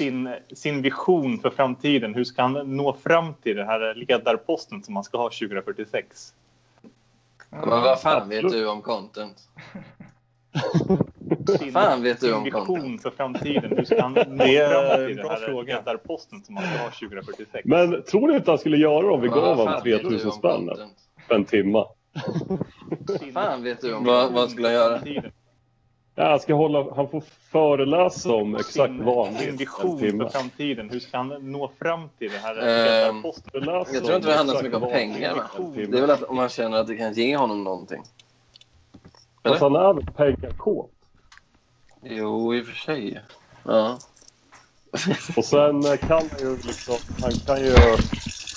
sin, sin vision för framtiden. Hur ska han nå fram till den här ledarposten som han ska ha 2046? Men vad fan vet du om content? Sin, Fan vet du om vision content? för framtiden. Hur ska han nå Det är fram en till den bra här fråga. ledarposten som han ska ha 2046? Men tror ni inte han skulle göra det om vi Vad gav fan honom vet du 3000 om spänn för en timma? Sin- fan vet du om vad- vad skulle han göra? framtiden. Ja, han, ska hålla, han får föreläsa om exakt vad han vill vision för framtiden. Hur ska han nå fram till den här? Föreläsa Jag tror inte det handlar så mycket om pengar. Det är väl att om man känner att det kan ge honom någonting. Eller? Fast han är väl pengakåt? Jo, i och för sig. Ja. Och sen eh, kan han ju liksom, han kan ju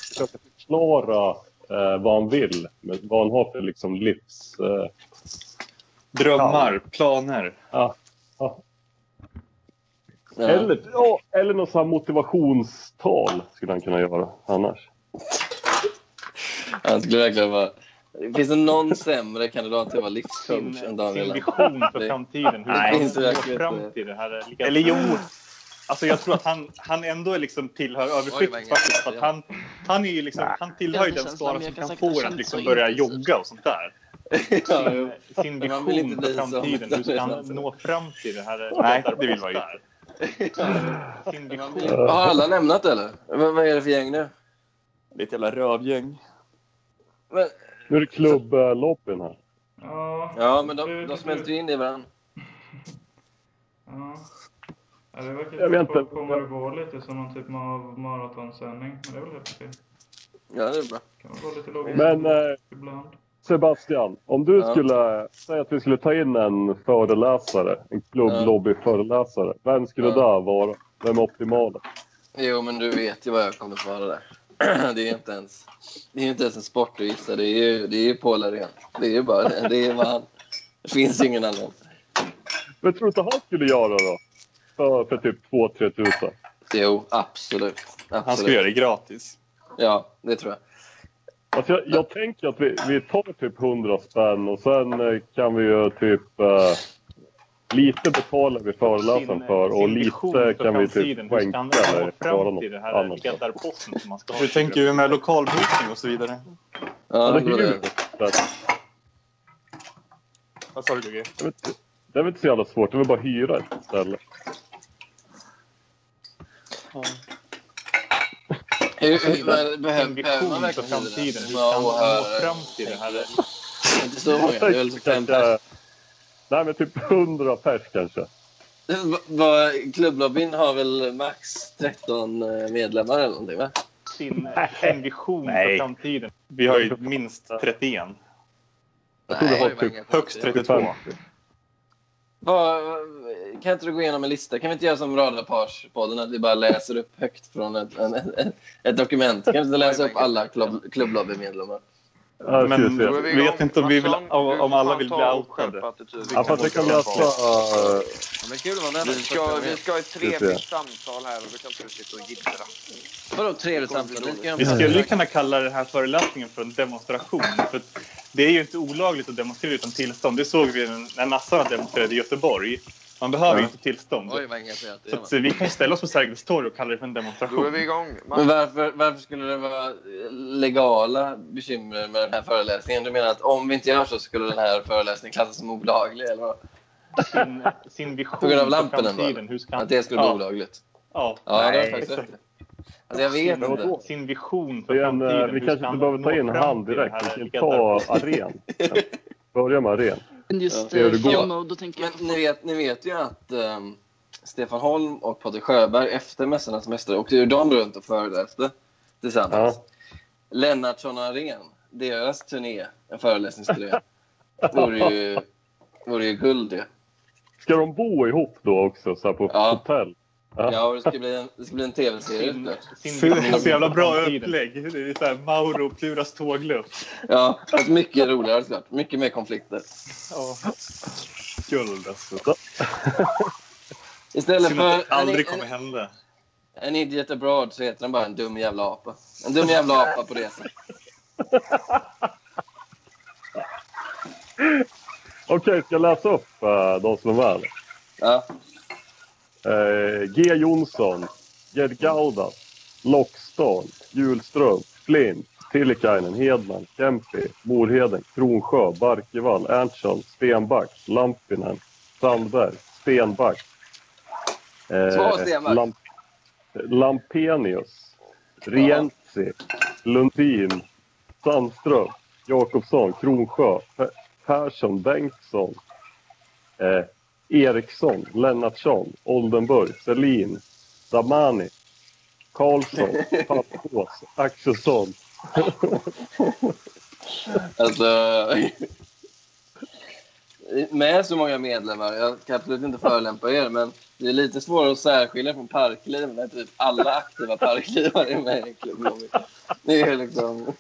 försöka förklara eh, vad han vill, men vad han har för liksom livs... Eh, Drömmar, planer. ja, ja. Ja. Eller, ja, eller något sånt motivationstal skulle han kunna göra annars. Han skulle verkligen vara... Finns det någon sämre kandidat till att vara livscoach än Daniel? sin vision för framtiden. Hur Nej, finns det fram till det här? Eller jo, alltså jag tror att han, han ändå är liksom tillhör överskiktet faktiskt. För att han, han, är ju liksom, han tillhör ju den skara som kan få en att liksom börja jogga och sånt där. Sin, sin Men man vill inte vision bli för som framtiden. Hur ska han nå fram till det här? Nej, det vill man ju inte. Har alla lämnat eller? Vad, vad är det för gäng nu? Det är ett jävla rövgäng. Men, Nu är det klubblobbyn här. Ja, ja, men de, det- de smälter ju in i varandra. Ja. Ja, det verkar Jag vet typ inte. kommer att gå lite som någon typ av maratonsändning. Men det är väl helt okej. Ja, det är bra. Kan man gå lite lågt Men eh, ibland. Sebastian, om du Ja. skulle säga att vi skulle ta in en föreläsare, en klubblobbyföreläsare. Vem skulle Ja. det vara? Vem är optimal? Jo, men du vet ju vad jag kommer svara där. Det är inte ens, det är inte ens en sport att gissa. Det är ju, det är ju Paul Arén. Det är ju bara det. Det är han. Det finns ingen annan. Men tror du inte han skulle göra då? För, för typ 2-3 tusen? Jo, absolut. absolut. Han skulle göra det gratis. Ja, det tror jag. Alltså jag, jag tänker att vi, vi tar typ 100 spänn och sen eh, kan vi ju typ... Eh, lite betalar vi föreläsaren Sin, för och lite för kan vi typ Hur ska han skänka eller göra fram till något det här annat. ledarposten som man ska ha? Hur tänker vi med lokalbokning och så vidare? Ja, Ja, det är ju. Vad sa du Gugge? Jag vet inte. Det är väl inte så jävla svårt, det är väl bara hyra ett ställe. Sin behöver, behöver man verkligen framtiden. Hur ska han och nå fram till det här? Inte så många. Det är väl fem pers. nej men typ 100 pers kanske. Klubblobbyn har väl max 13 medlemmar eller någonting va? Sin, sin vision för framtiden. Vi har ju minst 31. Jag tror det var typ högst konstigheter. 32. Vad- vad- Kan inte du gå igenom en lista? Kan vi inte göra som Radarparspodden att vi bara läser upp högt från ett, en, ett, ett dokument? Kan vi inte läsa upp alla klubb, klubblobbymedlemmar? Ja, jag Men Då vi vet inte om, vi vill, om, du om alla vill bli outade. Ja, fast jag kan eh, Ja, men kul att vara med. Vi ska, vi ska ha ett Det trevligt samtal här och du kan inte sitta och jiddra. Vadå trevligt samtal? Vi Vi skulle ju kunna kalla den här föreläsningen för en demonstration. För det är ju inte olagligt att demonstrera utan tillstånd. Det såg vi när nassarna demonstrerade i Göteborg. Man behöver Ja. inte tillstånd. Oj, Så att, eh, vi kan ställa oss på Sergels torg och kalla det för en Då är demonstration. vi igång. Men Man, varför, varför skulle det vara legala bekymmer med den här föreläsningen? Du menar att om vi inte gör så skulle den här föreläsningen klassas som olaglig? Eller vad? Sin, sin vision På grund av för lamporna framtiden. Hur ska han... Att det skulle bli ja, olagligt? Ja. Ja, Nej. Alltså jag vet Men inte. Sin vision för Det är en, eh, framtiden. vi kanske inte behöver ta in han direkt. Vi kan ta? Aren. Börja med Aren. Just Ja, eh. FOMO, då tänker jag Men ni vet, ni vet ju att ehm, Stefan Holm och Patrik Sjöberg efter Mästarnas mästare åkte ju de runt och föreläste tillsammans. Lennartsson och Arén, deras turné, en föreläsningsturné, vore ju, vore ju guld det. Ska de bo ihop då också så här på Ja. hotell? Ja. Det ska bli en, det ska bli en tv-serie. Så, jävla bra upplägg. Det är så här Mauro och Pluras tågluff. Ja, fast mycket roligare såklart. Mycket mer konflikter. Ja. Guld alltså. Istället för det aldrig en, kommer hända. en idiot abroad så heter den bara en dum jävla apa. En dum jävla apa på resa. Okej, ska jag läsa upp uh, de som är med? Ja. Eh, G Jonsson, Gerd Gaudas, Lockstad, Hjulström, Flint, Tillikainen, Hedman, Kempi, Morheden, Kronsjö, Barkevall, Erntsson, Stenback, Lampinen, Sandberg, Stenback. Eh, Stenback. Lamp Lampenius, Rienzi, Lundin, Sandström, Jakobsson, Kronsjö, Pe- Persson, Bengtsson, eh, Eriksson, Lennartsson, Oldenburg, Selin, Damani, Karlsson, Pappås, Axelsson. Alltså, med så många medlemmar, jag ska absolut inte förolämpa er, men det är lite svårare att särskilja från parkliv när typ alla aktiva parklivare är med i klubben. Det är liksom...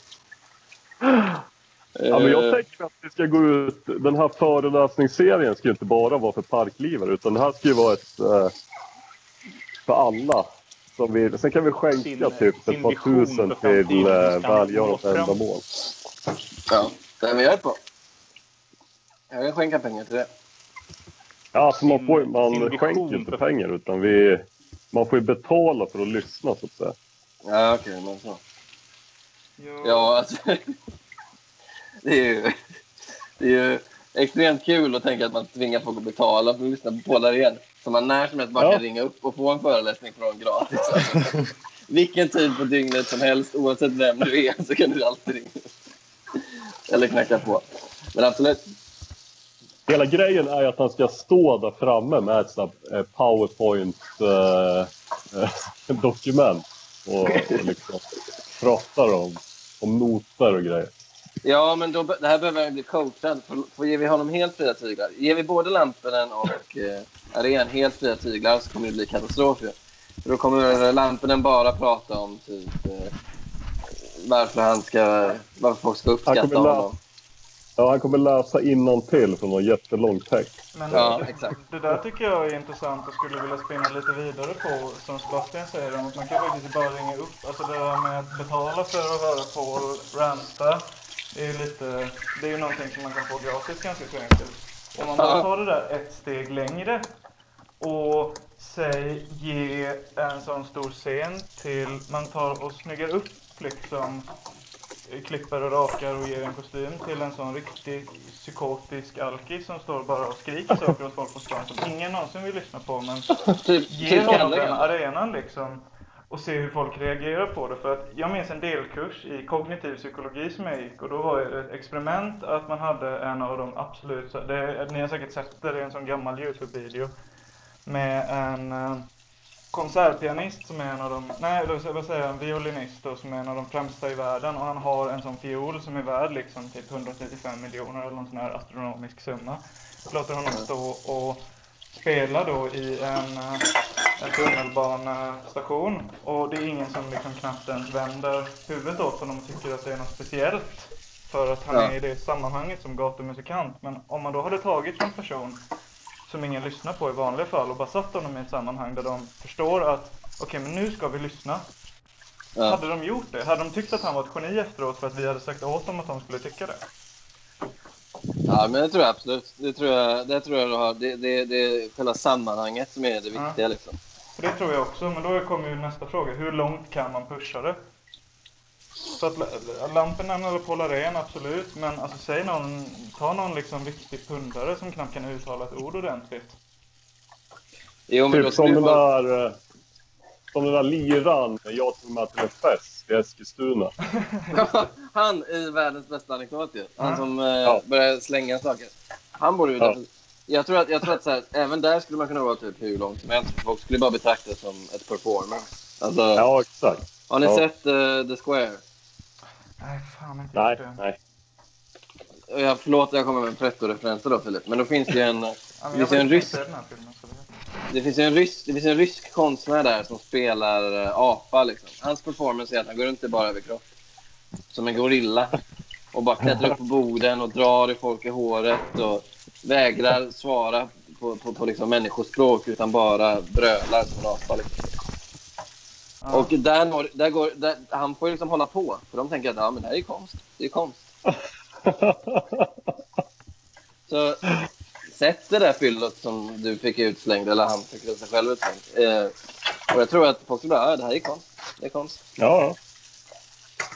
Ja, men jag Eh, tänker att det ska gå ut, den här föreläsningsserien ska ju inte bara vara för parklivare utan det här ska ju vara ett eh, för alla. Som vill. Sen kan vi skänka Sin- typ sin ett par tusen till eh, välgörande ändamål. Ja, det men jag är på. Jag kan skänka pengar till det. Ja, alltså man, får, man skänker inte pengar utan vi, man får ju betala för att lyssna så att säga. Ja, okej, men så. Jo, Ja, alltså. Det är ju, det är ju extremt kul att tänka att man tvingar folk att betala för att lyssna på Polar igen. Så man när som helst bara Ja. kan ringa upp och få en föreläsning från gratis. Alltså, vilken tid på dygnet som helst, oavsett vem du är, så kan du alltid ringa. Eller knacka på. Men absolut. Hela grejen är att han ska stå där framme med ett sånt här, eh, powerpoint-dokument och, och liksom pratar om, om noter och grejer. Ja, men då, det här behöver han bli coachad. För, för ger vi honom helt fria tyglar, ger vi både Lampinen och eh, Aren helt fria tyglar så kommer det bli katastrof ju. För då kommer Lampinen bara prata om typ eh, varför han ska, varför folk ska Han uppskatta honom. Ja, han kommer läsa innantill från någon jättelång text. Men Ja, det, exakt. det där tycker jag är intressant och skulle vilja spinna lite vidare på, som Sebastian säger, om att man kan faktiskt bara ringa upp. Alltså det där med att betala för att höra på ranta, det är ju lite, det är ju någonting som man kan få gratis ganska enkelt. Om man bara tar det där ett steg längre och säg ge en sån stor scen till, man tar och snyggar upp liksom klipper och rakar och ger en kostym till en sån riktig psykotisk alkis som står bara och skriker saker åt folk på stan som ingen någonsin vill lyssna på. Men Typ, ge typ honom den arenan liksom och se hur folk reagerar på det. För att jag minns en delkurs i kognitiv psykologi som jag gick och då var det ett experiment att man hade en av de absolut, det, ni har säkert sett det, det är en sån gammal Youtube-video med en eh, konsertpianist som är en av de, nej eller vad säger jag, en violinist då, som är en av de främsta i världen och han har en sån fiol som är värd liksom typ 135 miljoner eller någon sån här astronomisk summa. Låter honom stå och spela då i en, eh, en tunnelbanestation och det är ingen som liksom knappt ens vänder huvudet åt honom och tycker att det är något speciellt. För att han Ja. är i det sammanhanget som gatumusikant. Men om man då hade tagit en person som ingen lyssnar på i vanliga fall och bara satt honom i ett sammanhang där de förstår att okej, men nu ska vi lyssna. Ja. Hade de gjort det? Hade de tyckt att han var ett geni efteråt för att vi hade sagt åt dem att de skulle tycka det? Ja, men det tror jag absolut. Det tror jag, det tror jag du har. Det, det, det är själva sammanhanget som är det viktiga Ja. liksom. Det tror jag också, men då kommer ju nästa fråga. Hur långt kan man pusha det? Så att la- Lampinen eller Polaren, absolut. Men alltså säg någon, ta någon liksom riktig pundare som knappt kan uttala ett ord ordentligt. Jo, men Typ som den där, eh, som den där liran jag tog med till en fest i Eskilstuna. han i världens bästa anekdot ju. Han Ja. som eh, Ja. börjar slänga saker. Han borde ju Ja. Jag tror att, jag tror att så här, även där skulle man kunna vara typ hur långt som helst. Folk skulle bara betrakta det som ett performance. Alltså, Ja, exakt. har ni ja. sett eh, The Square? Nej, fan inte Nej, det. nej. Jag, förlåt, jag kommer med en pretto-referenser då Filip. Men då finns det ju en, Ja, det men jag finns en rysk den här filmen. Så det... Det finns en rysk, det finns en rysk konstnär där som spelar eh, apa. Liksom. Hans performance är att han går runt i bara överkropp. Som en gorilla. Och bara klättrar upp på borden och drar i folk i håret. Och vägrar svara på, på, på liksom människospråk utan bara brölar som en apa. Liksom. Och där, når- där går, där, han får ju liksom hålla på. För de tänker att ja, men det här är konst. Det är konst. Så, sett det där fyllot som du fick utslängd, eller han fick sig själv utslängd. Eh, och jag tror att folk skulle bara, ja, det här är konst. Det är konst. Ja,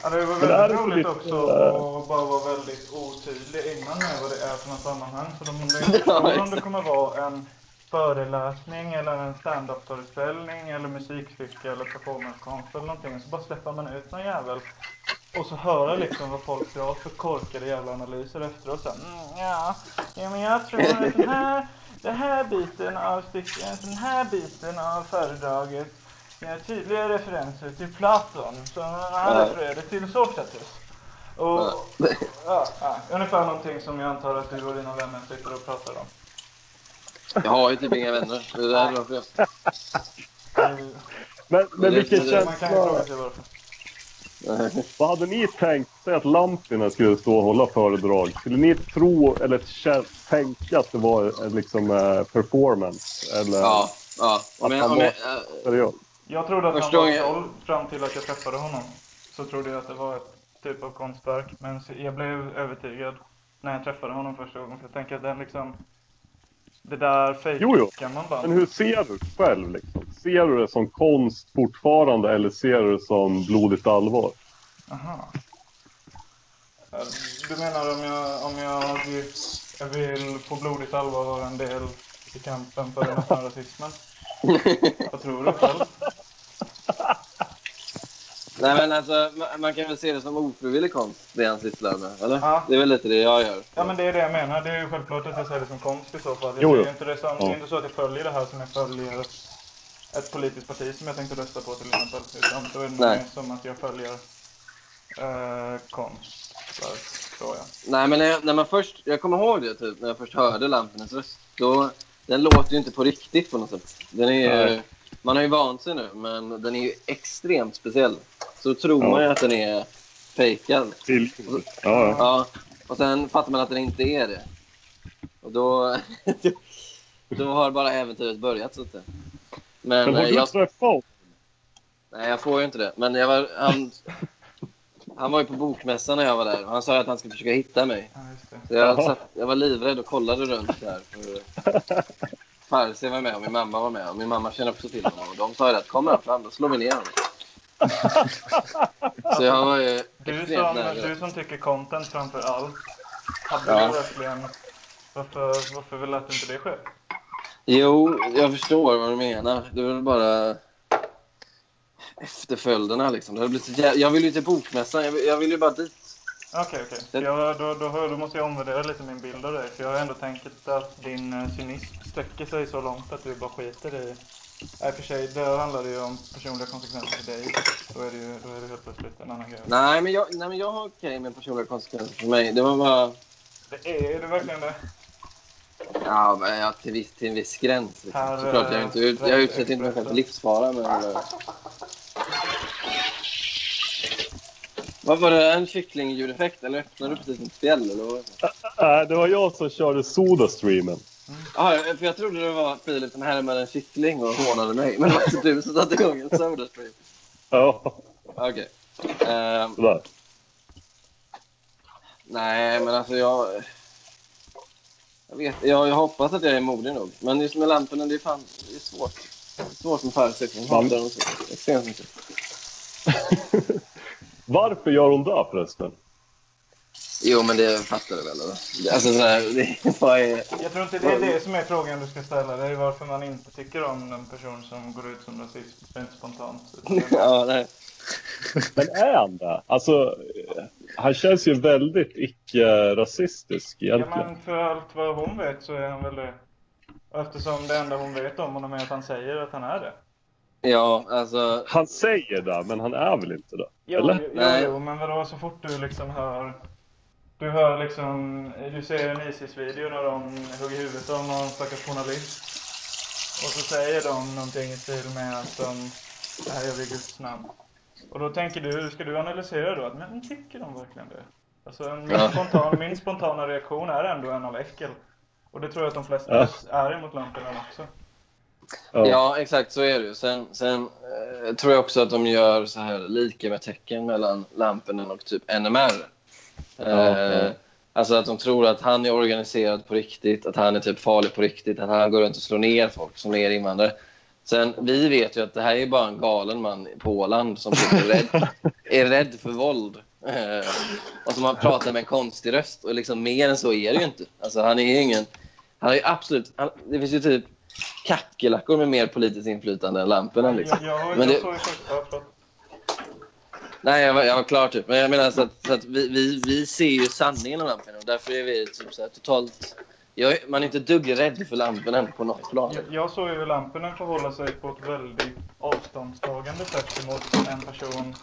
Ja, det var väldigt roligt lite, också att bara vara väldigt otydlig innan med vad det är för något sammanhang. Så de inte förstår om det kommer vara en föreläsning eller en stand-up-föreställning eller musikstycke eller performancekonst eller någonting. Så bara släpper man ut någon jävel. Och så höra liksom vad folk drar för korkade jävla analyser efteråt sen. Mm, ja, ja, men jag tror att den här, den här biten av stycket, den här biten av föredraget är tydliga referenser till Platon som han Ja. refererade till Sokrates. Och, Ja. ja, ja, ungefär någonting som jag antar att du och dina vänner sitter och pratar om. Jag har ju typ inga vänner. Det är där varför jag... Det- men, men Det- vilken det- Man kan ju fråga känsla... sig varför. Vad hade ni tänkt? Säg att Lampinen skulle stå och hålla föredrag. Skulle ni tro eller tänka att det var en liksom, eh, performance? Eller Ja, ja. Att jag, han var- jag, äh, seriöst? Jag trodde att han var troll fram till att jag träffade honom. Så trodde jag att det var ett typ av konstverk. Men så- jag blev övertygad när jag träffade honom första gången. För jag tänker att den liksom... Det där fejkar man bara. Men hur ser du själv? Liksom? Ser du det som konst fortfarande eller ser du det som blodigt allvar? Aha. Du menar om jag, om jag, vill, jag vill på blodigt allvar vara en del i kampen för den öppna rasismen? Vad tror du själv? Nej men alltså, man, man kan väl se det som ofrivillig konst, det han sysslar med, eller? Ja. Det är väl lite det jag gör. Ja men det är det jag menar. Det är ju självklart att jag ser det som konst i så fall. Jag Jo, jo. inte det som, det är inte så att jag följer det här som jag följer ett politiskt parti som jag tänkte rösta på till exempel. Utan då är det Nej. mer som att jag följer eh, konstverk, tror jag. Nej men när, jag, när man först, jag kommer ihåg det typ, när jag först hörde Lampinens röst. Då, den låter ju inte på riktigt på något sätt. Den är ju, Nej. man har ju vant sig nu, men den är ju extremt speciell. Så tror Ja. man ju att den är fejkad. Till... Ja, ja. Ja, och sen fattar man att den inte är det. Och då, då har bara äventyret börjat så att säga. Men, Men har eh, du jag, träffat nej, jag får ju inte det. Men jag var, han, han var ju på bokmässan när jag var där och han sa att han skulle försöka hitta mig. Ja, just det. Så jag, satt, jag var livrädd och kollade runt där. För Farsi var med och min mamma var med. Och min mamma känner också till honom. Och de sa ju att kommer han fram, då slår vi ner honom. Så jag var ju Du som, nära. du som tycker content framför allt. Hade Ja. du verkligen... Varför, varför lät inte det ske? Jo, jag förstår vad du menar. Det är väl bara efterföljderna liksom. Det blivit så jag vill ju till bokmässan. Jag vill, jag vill ju bara dit. Okej, okej. Det- Ja, då, då, då, då måste jag omvärdera lite min bild av dig. För jag har ändå tänkt att din eh, cynism sträcker sig så långt att du bara skiter i... Nej, för sig, det handlar det ju om personliga konsekvenser för dig. Då är det ju då är det helt plötsligt en annan grej. Nej, men jag, nej, men jag har okej med personliga konsekvenser för mig. Det var bara... Det är, är det verkligen det? Ja, men ja, till, viss, till en viss gräns. Liksom. Här, Såklart, jag, är inte, ut- jag utsätter inte mig själv för livsfara. Men, eh. vad var det? En kycklingljudeffekt? Eller öppnade du precis ett spjäll? Eller vad? Nej, det var jag som körde Sodastreamen. Ja, för jag trodde det var Filip som härmade en kyckling och hånade mig. Men det var alltså du som satte igång en Sodastream. Ja, Okej. Ehm, sådär. nej, men alltså jag... Jag vet jag, jag hoppas att jag är modig nog. Men just med lamporna, det är fan det är svårt. Det är svårt med färgsättning. Extremt mycket. Varför gör hon det förresten? Jo, men det fattar du väl? Eller? Det- Alltså, sådär, det, vad är... Jag tror inte det är det som är frågan du ska ställa dig. Varför man inte tycker om en person som går ut som rasist rent spontant. Det är Ja, nej. Men är han det? Alltså, han känns ju väldigt icke-rasistisk Ja egentligen. men för allt vad hon vet så är han väl det. Eftersom det enda hon vet om honom är att han säger att han är det. Ja, alltså... Han säger det, men han är väl inte det? Jo, Eller? jo, jo, men vadå så fort du liksom hör... Du hör liksom... Du ser en Isis-video när de hugger huvudet av någon stackars journalist. Och så säger de någonting i stil med att de... Det här gör vi i Guds namn. Och då tänker du, ska du analysera då att men tycker de verkligen det? Alltså min, Ja. spontan, min spontana reaktion är ändå en av äckel. Och det tror jag att de flesta Ja. är emot Lampinen också. Ja. exakt så är det ju. Sen, sen eh, tror jag också att de gör så här lika med tecken mellan Lampinen och typ NMR. Ja, Eh, ja. Alltså att de tror att han är organiserad på riktigt, att han är typ farlig på riktigt, att han går runt och slår ner folk, slår ner invandrare. Sen, vi vet ju att det här är bara en galen man på Åland som typ är rädd, är rädd för våld. Eh, och som har pratat med en konstig röst. Och liksom mer än så är det ju inte. Alltså, han är ju ingen... Han är ju absolut... Han, det finns ju typ kackerlackor med mer politiskt inflytande än lamporna. Liksom. Jag, jag, Men jag det- såg ju faktiskt... Ja, förlåt. Nej, jag var, jag var klar typ. Men jag menar så att, så att vi, vi, vi ser ju sanningen om lamporna och därför är vi typ så här totalt... Jag, man är inte ett dugg rädd för lamporna på något plan. Jag, jag såg ju Lampinen förhålla sig på ett väldigt avståndstagande sätt emot en person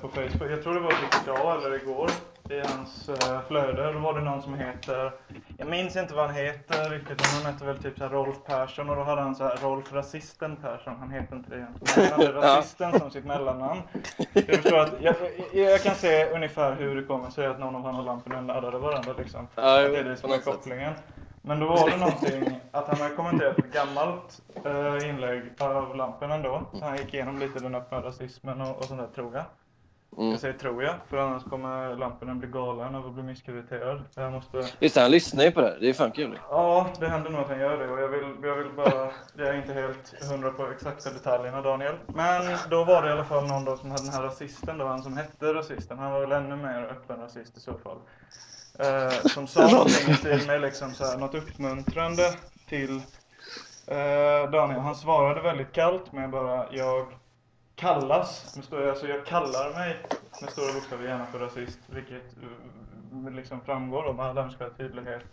på Facebook. Jag tror det var typ idag eller igår i hans eh, flöde. Då var det någon som heter, jag minns inte vad han heter riktigt, men han hette väl typ så här Rolf Persson och då hade han så här Rolf Rasisten Persson. Han heter inte det egentligen. Han hade Rasisten som sitt mellannamn. Jag förstår att, jag, jag, kan se ungefär hur det kommer sig att någon av han och Lampinen laddade varandra liksom. Ja, det är det som är något sätt. Men då var det någonting att han hade kommenterat ett gammalt eh, inlägg av Lampinen då. Så han gick igenom lite den öppna rasismen och, och sånt där tror jag. Mm. Jag säger tror jag, för annars kommer Lampinen bli galen av att bli misskrediterad. Jag måste... Det, han lyssnar ju på det här. Det är fan kul. Ja, det händer nog att han gör det och jag vill, jag vill bara... Jag är inte helt hundra på exakta detaljerna Daniel. Men då var det i alla fall någon då som hade den här rasisten då, han som hette rasisten. Han var väl ännu mer öppen rasist i så fall. Eh, som sa någonting i stil med liksom så här, något uppmuntrande till eh, Daniel. Han svarade väldigt kallt med bara jag kallas, med stora, alltså jag kallar mig med stora bokstäver gärna för rasist, vilket eh, liksom framgår om all önskvärd tydlighet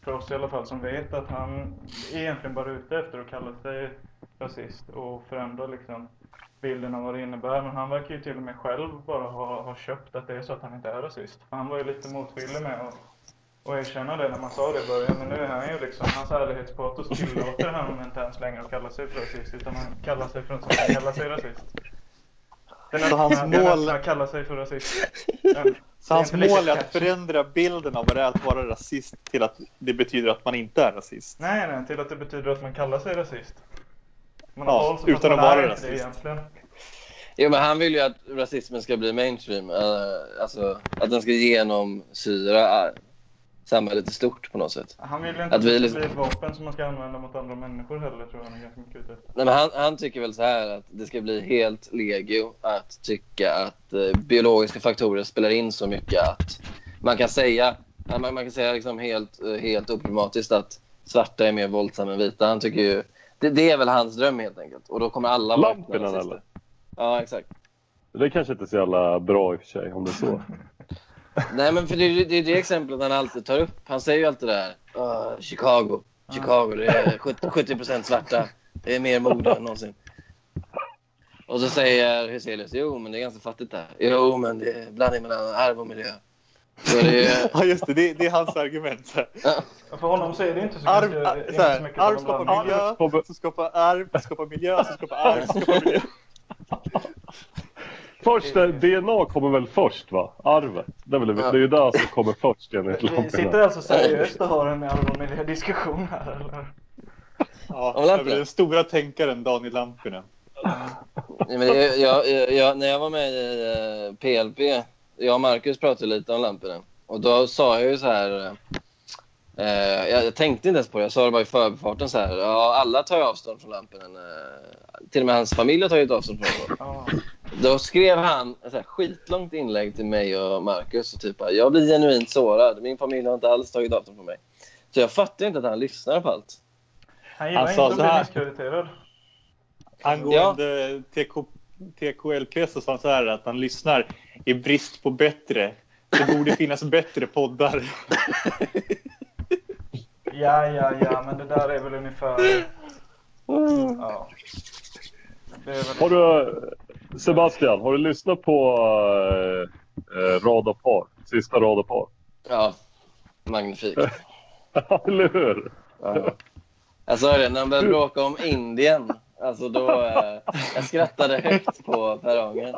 för oss i alla fall som vet att han är egentligen bara ute efter att kalla sig rasist och förändra liksom bilden av vad det innebär. Men han verkar ju till och med själv bara ha, ha köpt att det är så att han inte är rasist. Han var ju lite motvillig med att och erkänna det när man sa det i början. Men nu är han ju liksom, hans ärlighetspatos tillåter honom inte ens längre att kalla sig för rasist. Utan han kallar sig för något som kan kalla sig rasist. Den Så hans den mål- öppna kallar sig för rasist. Den- Så hans mål är att catchy. förändra bilden av vad det är att vara rasist till att det betyder att man inte är rasist. Nej, nej, till att det betyder att man kallar sig rasist. Man Ja, så fast utan att vara rasist. egentligen. Jo, men han vill ju att rasismen ska bli mainstream. eh, alltså att den ska genomsyra eh, samhället i stort på något sätt. Han vill ju inte Att vi det liksom- ska bli ett vapen som man ska använda mot andra människor heller, tror jag han är ganska mycket ute efter. Nej, men han, han tycker väl så här att det ska bli helt legio att tycka att eh, biologiska faktorer spelar in så mycket att man kan säga, man, man kan säga liksom helt, eh, helt oproblematiskt att svarta är mer våldsamma än vita. Han tycker ju, det, det är väl hans dröm helt enkelt. Och då kommer alla Lampinen eller? Ja, exakt. Det kanske inte är så jävla bra i och för sig om det är så. Nej, men för det är det, det exemplet han alltid tar upp. Han säger ju alltid det här. "Ah, Chicago. Chicago, det är 70, 70% svarta. Det är mer mode än någonsin. Och så säger Hyselius, jo men det är ganska fattigt där. Jo men det är blandning mellan arv och miljö. Så det är, Ja just det, det, det är hans argument. Så här. Och För honom så är det inte så, Arv, ganska, ar- inte så så här, mycket arv skapar miljö, som skapar arv, skapar miljö, som skapar arv, skapar miljö. Först, eh, DNA kommer väl först va? Arvet. Det är, väl, det är ju det som kommer först enligt Vi sitter alltså seriöst och har en arv och miljödiskussion här eller? Ja, Lampinen. över den stora tänkaren Daniel Lampinen. Nej, men det, jag, jag, jag, när jag var med i eh, PLP, jag och Marcus pratade lite om Lampinen. Och då sa jag ju så här... Eh, jag, jag tänkte inte ens på det, jag sa det bara i förbifarten så här. Ja, alla tar ju avstånd från Lampinen. Eh, till och med hans familj har tagit avstånd från honom. Ja. Då skrev han ett här skitlångt inlägg till mig och Marcus. Och typ jag blir genuint sårad. Min familj har inte alls tagit avstånd från mig. Så jag fattar inte att han lyssnar på allt. Han gillar Han inte att bli misskrediterad. Angående TK, TKLP så sa han så här att han lyssnar i brist på bättre. Det borde finnas bättre poddar. Ja, ja, ja, men det där är väl ungefär... Ja. Väl... Har du, Sebastian, har du lyssnat på äh, Rad och par? Sista Rad och par? Ja, magnifikt. Eller hur? Ja. Jag sa det, när han började bråka om Indien. Alltså då, eh, jag skrattade högt på perrongen.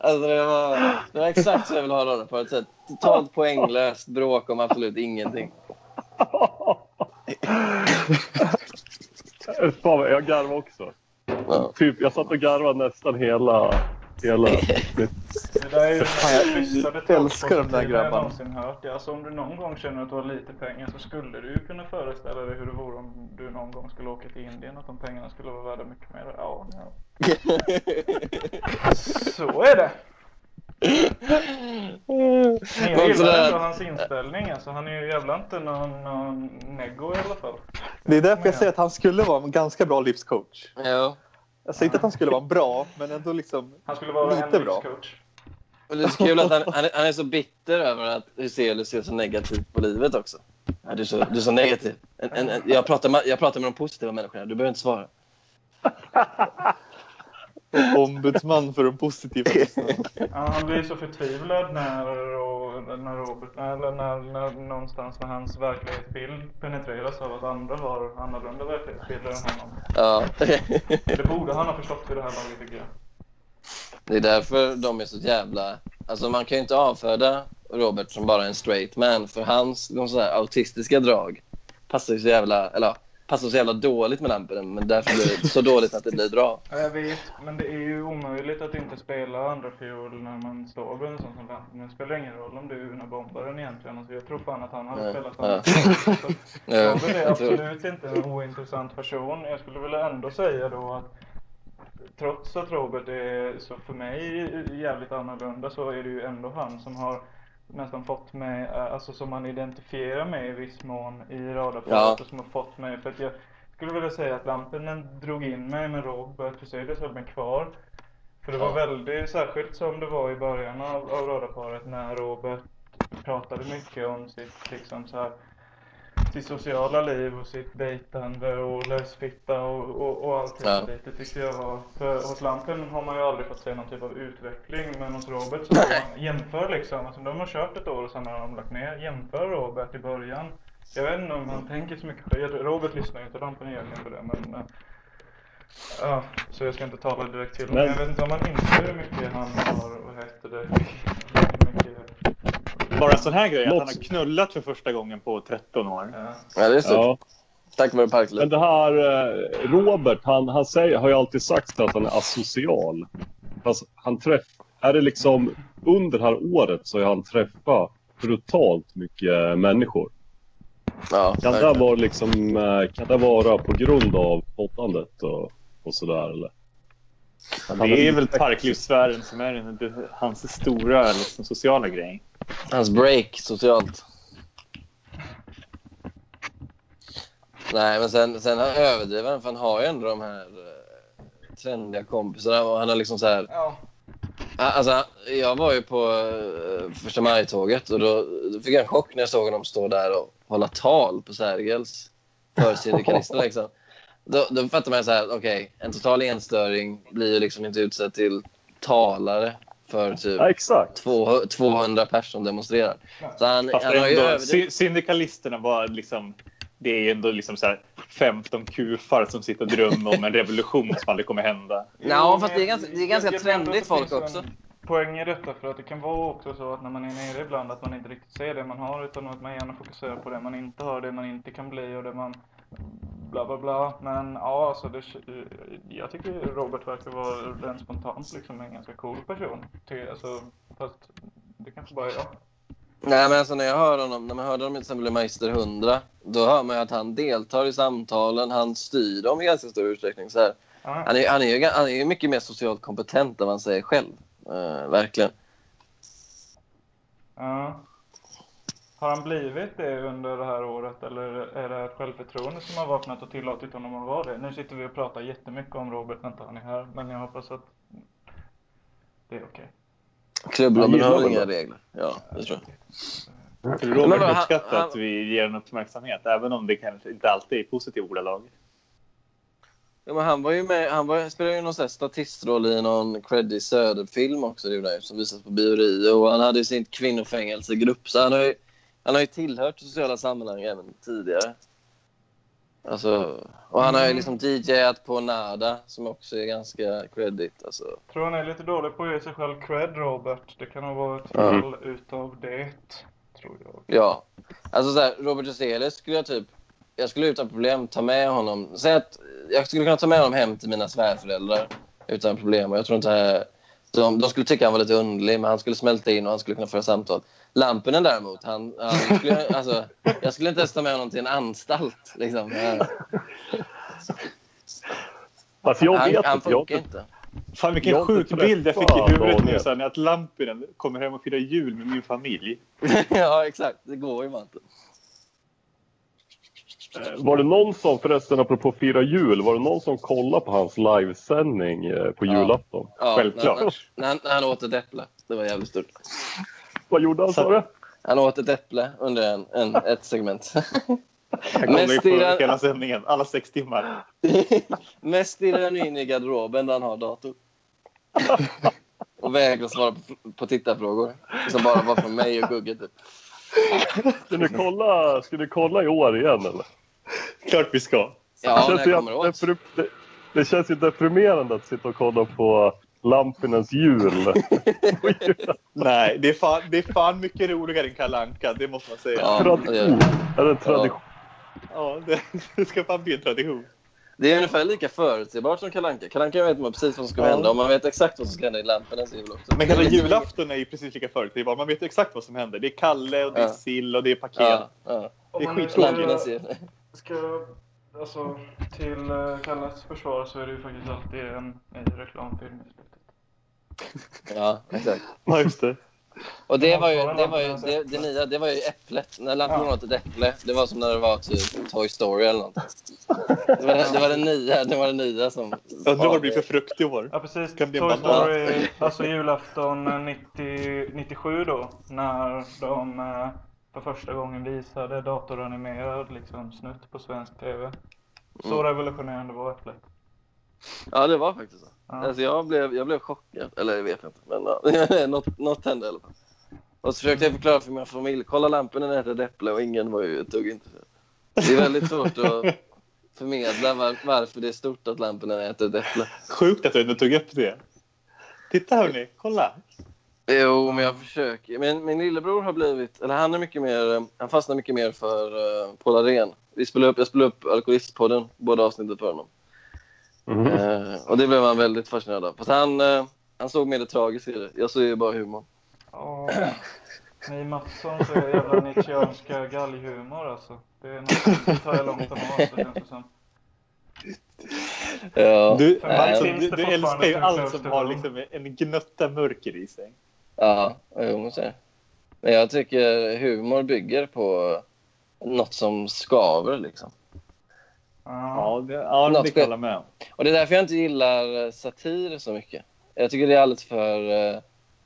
Alltså det var, det var exakt så jag ville ha det på ett sätt. Totalt poänglöst bråk om absolut ingenting. Fan, jag garvade också. Typ, jag satt och garvade nästan hela... avsnittet. Det där är ju jag den mest lyssnade älskar de där jag grabbarna. någonsin hört. Alltså om du någon gång känner att du har lite pengar så skulle du ju kunna föreställa dig hur det vore om du någon gång skulle åka till Indien. Att de pengarna skulle vara värda mycket mer. Ja, ja. Så är det. Men jag Men gillar ändå hans inställning. Alltså, han är ju jävla inte någon, någon neggo i alla fall. Det är därför jag säger att han skulle vara en ganska bra livscoach. ja. Jag säger inte att han skulle vara bra, men ändå liksom... Han skulle vara Lite bra. livscoach. Och det är så kul att han, han, är, han är så bitter över att Hyselius ser så negativt på livet också. Ja, du, är så, du är så negativ. En, en, en, jag, pratar med, jag pratar med de positiva människorna, du behöver inte svara. Ombudsman för de positiva. Ja, han blir så förtvivlad när, och, när Robert, eller när, när någonstans när hans verklighetsbild penetreras av att andra har annorlunda verklighetsbilder än honom. Ja. Det borde han ha förstått vid det här laget tycker jag. Det är därför de är så jävla... Alltså man kan ju inte avfärda Robert som bara en straight man för hans de så här, autistiska drag passar ju så jävla... Eller ja, passar så jävla dåligt med lampen men därför blir det så dåligt att det blir bra. Ja, jag vet, men det är ju omöjligt att inte spela andra fiol när man står med en sån som Lampen. Det spelar ingen roll om du är Una Bombaren egentligen. Alltså, jag tror fan att han hade Nej. spelat andra fiol. Ja, är absolut inte en ointressant person. Jag skulle vilja ändå säga då att trots att Robert är så för mig jävligt annorlunda så är det ju ändå han som har nästan fått mig, eh, alltså som man identifierar med i viss mån i radarparet Ja. som har fått mig, för att jag skulle vilja säga att lampen den drog in mig men Robert Hyselius höll mig kvar. För det var Ja. väldigt, särskilt som det var i början av, av radarparet när Robert pratade mycket om sitt liksom så här sitt sociala liv och sitt dejtande och lösfitta och, och, och allt Ja. det Det tyckte jag var, för hos Lampen har man ju aldrig fått se någon typ av utveckling men hos Robert så man, jämför liksom, alltså de har kört ett år och sen har de lagt ner, jämför Robert i början. Jag vet inte om han tänker så mycket själv, Robert lyssnar ju inte, Lampen egentligen på det men eh, Ja, så jag ska inte tala direkt till honom. Men- jag vet inte om man inser hur mycket han har, vad heter det, hur mycket, Bara en sån här grej, att han har knullat för första gången på 13 år. ja. Det är så. Ja. Tack vare Men Parkliv. det här eh, Robert, han, han säger, har ju alltid sagt att han är asocial. Fast han träff, är det liksom under det här året så har han träffat brutalt mycket människor. Ja, Kan det vara liksom, eh, kan det vara på grund av poddandet och, och sådär eller? Det är väl parklivssfären som är hans stora liksom, sociala grej. Hans break socialt. Nej, men sen, sen han överdriver han, för han har ju ändå de här eh, trendiga kompisarna och han har liksom så här... ja. Alltså, jag var ju på eh, första maj-tåget och då, då fick jag en chock när jag såg honom stå där och hålla tal på Sergels för syndikalisterna liksom. Då, då fattar man så här, okej, en total enstöring blir ju liksom inte utsedd till talare för typ Ja, exakt. två- 200 personer demonstrerar. Så han, Fast han har ju syndikalisterna var liksom... Det är ju ändå liksom så här 15 kufar som sitter och drömmer om en revolution som aldrig kommer hända. Ja, Jo, fast det är ganska, det är ganska trendigt folk också. Poäng i detta för att det kan vara också så att när man är nere ibland att man inte riktigt ser det man har utan att man gärna fokuserar på det man inte har, det man inte kan bli och det man bla bla bla. Men ja, alltså det, jag tycker Robert verkar vara rent spontant liksom en ganska cool person. Till, alltså, fast det kanske bara är jag. Nej, men alltså när jag hör honom, när man hörde honom till exempel i Meister 100, då hör man ju att han deltar i samtalen, han styr dem i ganska stor utsträckning. Så här. Ja. Han, är, han, är ju, han är mycket mer socialt kompetent än vad han säger själv. Eh, verkligen. Ja. Har han blivit det under det här året eller är det ett självförtroende som har vaknat och tillåtit honom att vara det? Nu sitter vi och pratar jättemycket om Robert när inte han är här, men jag hoppas att det är okej. Klubblobben Han har inga regler. Ja, det tror jag. För Men Robert han- uppskattar att vi ger honom uppmärksamhet, även om det kanske inte alltid är positiva ordalag. Ja, men han var ju med, han var, spelade ju någon sån här statistroll i någon Creddy Söder-film också det ju, som visas på Bio Rio. Och han hade ju sin kvinnofängelsegrupp så han har ju, han har ju tillhört sociala sammanhang även tidigare. Alltså, och han har ju Mm. liksom DJat på Nada som också är ganska credit. Alltså. Tror han är lite dålig på att ge sig själv cred, Robert. Det kan vara ett Ja. fall utav det, tror jag. Ja. Alltså så här, Robert Hyselius skulle jag typ... Jag skulle utan problem ta med honom... Säg att jag skulle kunna ta med honom hem till mina svärföräldrar utan problem. Och jag tror inte... De, de skulle tycka han var lite underlig, men han skulle smälta in och han skulle kunna föra samtal. Lampinen däremot, han, han skulle, alltså, jag skulle inte ens ta med honom till en anstalt. Liksom. Eh, Alltså jag vet han inte. Jag, funkar inte. Fan Jag vilken inte sjuk bild jag fick i huvudet nu sen att Lampinen kommer hem och firar jul med min familj. ja, exakt. Det går ju bara inte. var det någon som, förresten apropå fira jul, var det någon som kollade på hans livesändning eh, på Ja. julafton? Ja, Självklart. När, när, han- när han åt ett äpple. Det var jävligt stort. Vad gjorde han sa du? Han åt ett äpple under en, en, ett segment. Ju Mest på i den- hela sändningen, alla sex timmar. Mest stirrar han in i garderoben där han har dator. Och vägrar svara på, på tittarfrågor. Som bara var från mig och Gugge typ. Ska ni kolla, ska ni kolla i år igen eller? Klart vi ska. Ja, det, när känns kommer åt? deprim- det, det känns ju deprimerande att sitta och kolla på Lampinens jul. Nej, det är, fan, det är fan mycket roligare än Kalle Anka, det måste man säga. Ja. Ja, tradition. Är det tradition? det, det ska fan bli en tradition. Det är ungefär lika förutsägbart som Kalle Anka. Kalle Anka vet man precis vad som ska Ja. hända och man vet exakt vad som ska hända i Lampornas jul också. Men hela julafton är ju precis lika förutsägbar. Man vet exakt vad som händer. Det är Kalle och det är Ja. sill och det är paket. Ja, ja. Det är skittråkigt. Lampornas ska, alltså, till uh, Kalles försvar så är det ju faktiskt alltid en ny reklamfilm i slutet. Ja, exakt. Ja, just det. Och det var ju, det var ju, det, det nya, det var ju äpplet. När lampan Ja. åt ett äpple, det var som när det var typ Toy Story eller något. Det var, det var det nya, det var det nya som... Undrar vad det blir för frukt i år. Ja precis, Toy banan. Story, alltså julafton 90, 97 då, när de eh, för första gången visade datoranimerad liksom, snutt på svensk TV. Så Mm. revolutionerande var Äpplet. Ja, det var faktiskt så. Ja. Alltså jag blev, jag blev chockad. Eller jag vet inte, men ja, något, något hände i alla fall. Och så försökte jag förklara för min familj. Kolla lampan den äter ett äpple och ingen var ju ett dugg intresserad. Det är väldigt svårt att förmedla var, varför det är stort att lampan äter ett äpple. Sjukt att du ändå tog upp det. Titta hörni, kolla. Jo, men jag försöker. Men min lillebror har blivit, eller han är mycket mer, eh, han fastnar mycket mer för uh, Paul Arén. Vi spelade upp, jag spelade upp Alkoholistpodden, båda avsnitten för honom. Mhm. Eh, och det blev han väldigt fascinerad av. Fast han, eh, han såg mer det tragiska i det. Jag såg ju bara humor. Ja, ni Mattsson så är jävla nietzscheanska galghumor alltså. Det är något det tar jag långt om att det känns som. Ja, Du, alltså, du, du älskar ju som allt som har liksom en gnutta mörker i sig. Ja, jo, men så. Men jag tycker humor bygger på något som skaver liksom. Ja. Det, ja, det kan jag hålla med om. Och det är därför jag inte gillar eh, satir så mycket. Jag tycker det är alldeles för eh,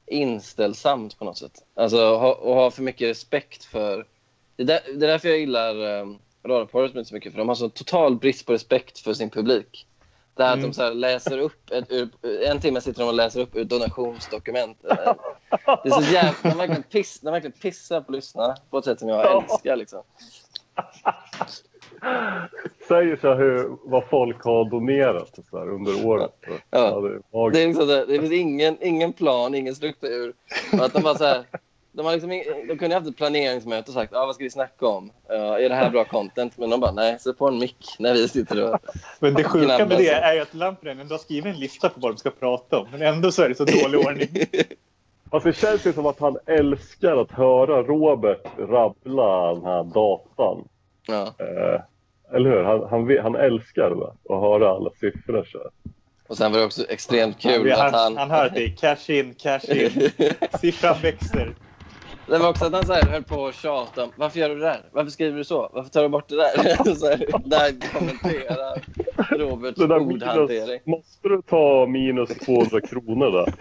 inställsamt på något sätt. Alltså ha, och ha för mycket respekt för... Det är, där, det är därför jag gillar eh, Radarparet så mycket. För de har så total brist på respekt för sin publik. Det här att Mm. de så här läser upp, ett, en timme sitter de och läser upp ur donationsdokument. Det är så jävla... De verkligen, piss, de verkligen pissar på lyssnarna på ett sätt som jag älskar liksom. Säger så hur, vad folk har donerat så här, under året. Ja. det är. Det, är liksom, det finns ingen, ingen plan, ingen struktur. Att de, bara så här, de, har liksom, de kunde haft ett planeringsmöte och sagt ah, vad ska vi snacka om? Uh, är det här bra content? Men de bara nej, sätt på en mick när vi sitter och... Men det sjuka med det är ju att Lampinen har skrivit en lista på vad de ska prata om. Men ändå så är det så dålig ordning. Alltså, det känns ju som att han älskar att höra Robert rabbla den här datan. Ja. Eh, eller hur? Han, han, han älskar det, att höra alla siffror. Så. här. Och sen var det också extremt kul han, att han... han hör att det är cash in, cash in. Siffran växer. Det var också att han så här, höll på att tjata om varför gör du det där? Varför skriver du så? Varför tar du bort det där? så här, där kommenterar Roberts ordhantering. minus, måste du ta minus 200 kronor där?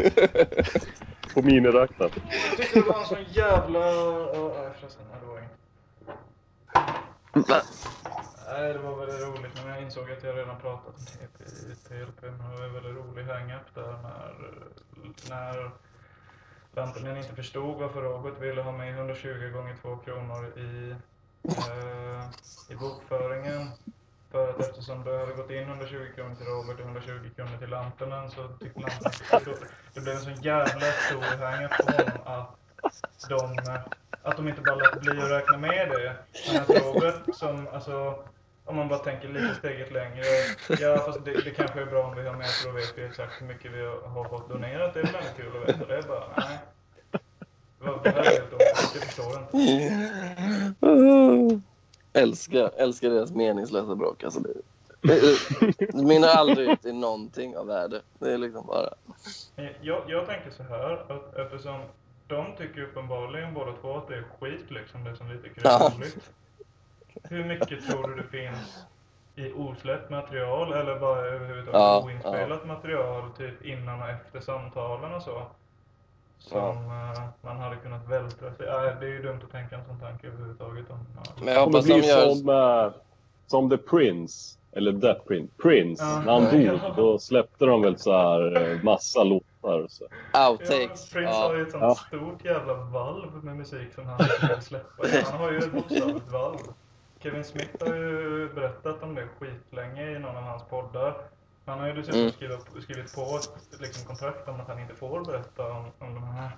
På miniräknaren. Jag tyckte det var en sån jävla... Ja, nej, förresten, nej, det var inget. Va? Nej, det var väldigt roligt, men jag insåg att jag redan pratat om TP i TLP. Men det var en väldigt rolig hang-up där när, när Lampinen inte förstod varför Robert ville ha med 120 gånger 2 kronor i, eh, i bokföringen. För att eftersom det hade gått in 120 kronor till Robert och 120 kronor till Lampinen så tyckte Lampinen att det- blev en sån jävla stor hang på honom att de, att de inte bara lät bli att räkna med det. Men att Robert som, alltså, om man bara tänker lite steget längre. Ja, fast det, det kanske är bra om vi har med för då vet vi exakt hur mycket vi har fått donerat. Det är väl ändå kul att veta. Det är bara, nej. Det är helt omöjligt. Jag förstår inte. älskar, älskar deras meningslösa bråk. Alltså det, det, det mynnar aldrig ut i någonting av värde. Det är liksom bara... Jag, jag tänker så här, att eftersom de tycker uppenbarligen båda två att det är skit liksom, det som vi tycker är Ja. Hur mycket tror du det finns i osläppt material eller bara överhuvudtaget Ja, oinspelat material typ innan och efter samtalen och så? Som eh, man hade kunnat vältra sig. Nej, det är ju dumt att tänka en sån tanke överhuvudtaget. Om, ja. Men jag hoppas de gör... som, eh, som The Prince. Eller The Prince. Prince. Ja. När han dog, Ja. då släppte de väl så här eh, massa låtar. Så. Ja, Outtakes. Prince har ju Ja. ett sånt Ja. stort jävla valv med musik som han vill släppa. Han har ju ett bokstavligt valv. Kevin Smith har ju berättat om det skitlänge i någon av hans poddar. Han har ju dessutom Mm. skrivit, skrivit på ett liksom, kontrakt om att han inte får berätta om, om, de här,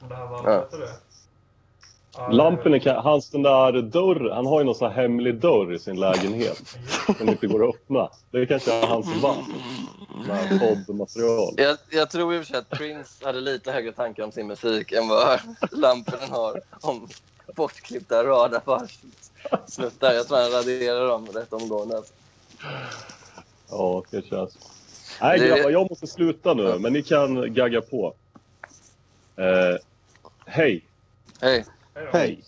om det här valvet och det. Ja, Lampen kan, hans den där dörr, han har ju någon sån här hemlig dörr i sin lägenhet. Som inte går att öppna. Det kanske är hans valv. Med poddmaterial. Jag, jag tror i och för sig att Prince hade lite högre tankar om sin musik än vad Lampen har om bortklippta radarsnuttar. Jag tror han raderar dem rätt omgående. Alltså. Ja, det känns. Nej Det- grabbar, jag måste sluta nu. Men ni kan gagga på. Eh, hej. Hej, Hej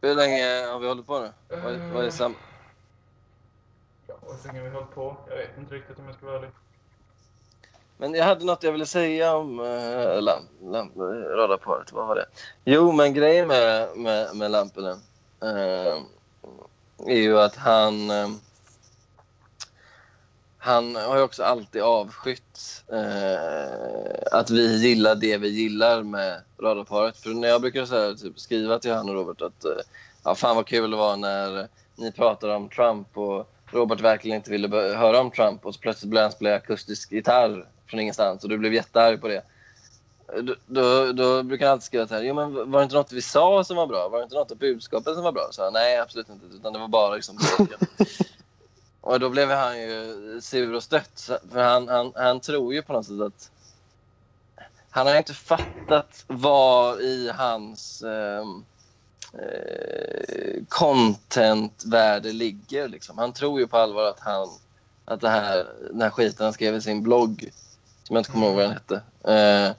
hur länge har vi hållit på nu? Vad, är- vad är sam... Ja, hur länge har vi hållit på? Jag vet inte riktigt om jag ska vara ärlig. Men jag hade något jag ville säga om uh, lamp, lamp, radarparet. Vad var det? Jo, men grejen med, med, med Lampinen eh, är ju att han... eh, han har ju också alltid avskytt eh, att vi gillar det vi gillar med radarparet. För när jag brukar så här, typ, skriva till han och Robert att eh, ja, fan vad kul det var när ni pratade om Trump och Robert verkligen inte ville höra om Trump och så plötsligt började han spela akustisk gitarr från ingenstans och du blev jättearg på det. Då, då, då brukar han alltid skriva så här, jo men var det inte något vi sa som var bra? Var det inte något av budskapet som var bra? Så, nej, absolut inte, utan det var bara liksom. Och då blev han ju sur och stött. För han, han, han tror ju på något sätt att... Han har inte fattat var i hans ehm, eh, contentvärde ligger. Liksom. Han tror ju på allvar att, han, att det här, den här skiten han skrev i sin blogg, som jag inte kommer ihåg vad den hette, eh,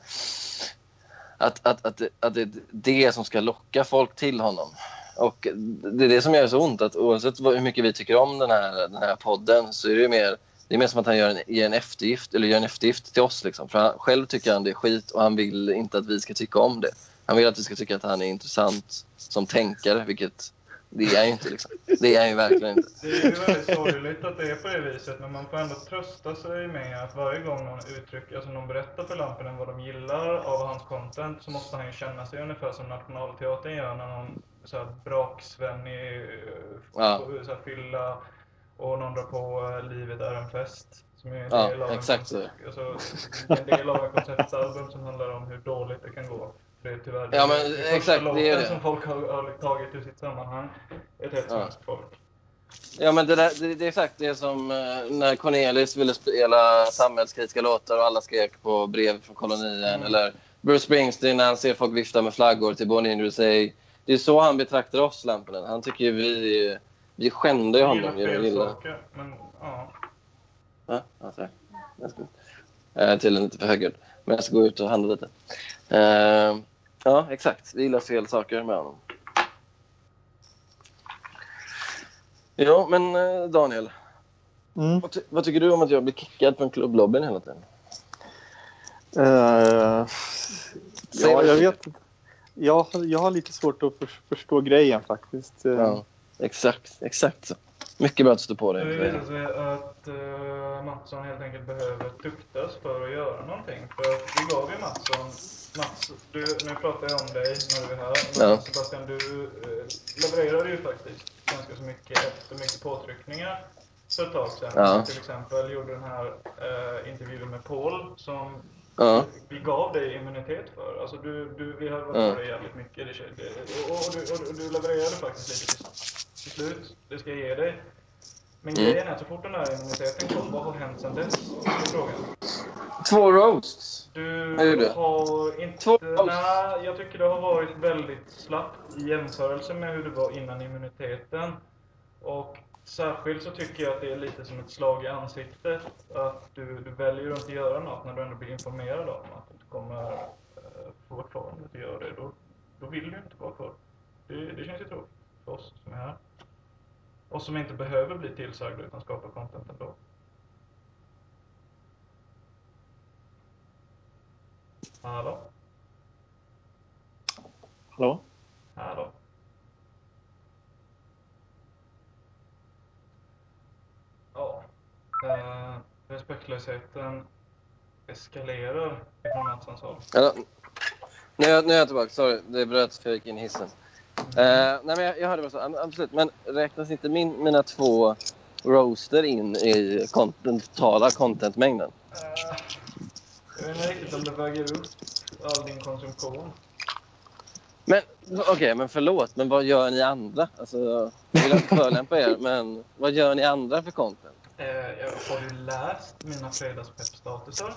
att, att, att, det, att det är det som ska locka folk till honom. Och det är det som gör så ont, att oavsett hur mycket vi tycker om den här, den här podden så är det ju mer, det är mer som att han gör en, ger en eftergift, eller gör en eftergift till oss. Liksom. För han, själv tycker han det är skit och han vill inte att vi ska tycka om det. Han vill att vi ska tycka att han är intressant som tänkare, vilket det är han ju inte. Liksom. Det är han ju verkligen inte. Det är ju väldigt sorgligt att det är på det viset, men man får ändå trösta sig med att varje gång någon uttrycker, alltså någon berättar för Lampinen vad de gillar av hans content så måste han ju känna sig ungefär som Nationalteatern gör när någon så här braksvennig Ja. så här fylla och någon drar på eh, Livet är en fest. Som är en Ja, del av exakt en, så. alltså, en del av en konceptalbum som handlar om hur dåligt det kan gå. Det är tyvärr Ja, men det, exakt, första det är låten det. som folk har, har tagit ur sitt sammanhang. Ett helt Ja. folk. Ja, men det, där, det, det är exakt det som eh, när Cornelis ville spela samhällskritiska låtar och alla skrek på brev från kolonien. Mm. Eller Bruce Springsteen när han ser folk vifta med flaggor till Born in USA. Det är så han betraktar oss, Lampinen. Han tycker ju vi, vi skändar ju Jag gillar honom genom att fel gilla... saker, men ja. Ja, alltså, jag ska... Jag är tydligen lite för högljudd. Men jag ska gå ut och handla lite. Eh, ja, exakt. Vi gillar fel saker med honom. Ja, men eh, Daniel. Mm. Vad, ty- vad tycker du om att jag blir kickad från klubblobbyn hela tiden? Säg ja, jag vet jag, jag har lite svårt att för, förstå grejen faktiskt. Ja, exakt. Exakt så. Mycket bra att du står på Det dig. visar sig att uh, Mattsson helt enkelt behöver tuktas för att göra någonting. För vi gav ju Mattsson, Mats, du, nu pratar jag om dig när du är här. Men Ja. Sebastian, du uh, levererade ju faktiskt ganska så mycket efter mycket påtryckningar för ett tag sedan. Ja. Till exempel gjorde den här uh, intervjun med Paul som Ja. vi gav dig immunitet för. Alltså du, du, vi har varit Ja. dig jävligt mycket. Det, det, och, och, du, och du levererade faktiskt lite till slut. Det ska jag ge dig. Men Mm. grejen är att så fort den här immuniteten kom, vad har hänt sedan dess? Det är frågan. Två roasts. Du har inte... Två- Nej, jag tycker det har varit väldigt slappt i jämförelse med hur det var innan immuniteten. Och särskilt så tycker jag att det är lite som ett slag i ansiktet. Att du, du väljer att inte göra något när du ändå blir informerad om att du inte kommer eh, få vara kvar om du inte gör det. Då, då vill du inte vara kvar. Det, det känns ju tråkigt för oss som är här. Och som inte behöver bli tillsagda utan skapar content ändå. Hallå? Hallå? Hallå? Ja. Eh, respektlösheten eskalerar ifrån Matssons håll. Eller, nu, är jag, nu är jag tillbaka. Sorry, det bröt för jag gick in i hissen. Eh, nej, men jag, jag hörde bara så. Ja, Absolut. Men räknas inte min, mina två roaster in i kon- den totala contentmängden? Eh, jag vet inte riktigt om det väger upp all din konsumtion. Men okej, men förlåt. Men vad gör ni andra? Alltså, jag vill inte förolämpa er, men vad gör ni andra för content? Jag- har du läst mina fredagspeppstatusar?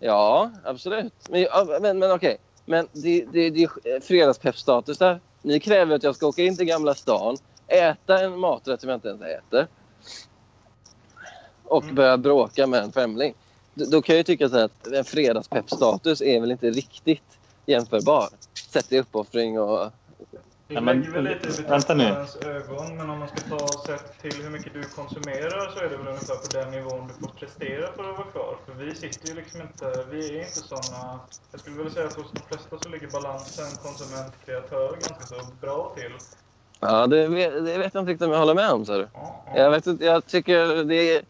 Ja, absolut. Men, men, men okej. Men det, det, det är fredagspeppstatusar. Ni kräver att jag ska åka in till Gamla stan, äta en maträtt som jag inte ens äter och Mm. börja bråka med en främling. Då, då kan jag tycka så att en fredagspeppstatus är väl inte riktigt jämförbar. Sett i uppoffring och... Det men- lägger väl lite i vänta nu. betraktarens ögon, men om man ska ta sett till hur mycket du konsumerar så är det väl ungefär på den nivån du får prestera för att vara kvar. För vi sitter ju liksom inte, vi är inte sådana, jag skulle vilja säga att hos de flesta så ligger balansen konsument-kreatör ganska så bra till. Ja, det, vet- det vet jag inte riktigt om jag håller med om. Så. Ja, ja. Jag, vet inte, jag tycker det är...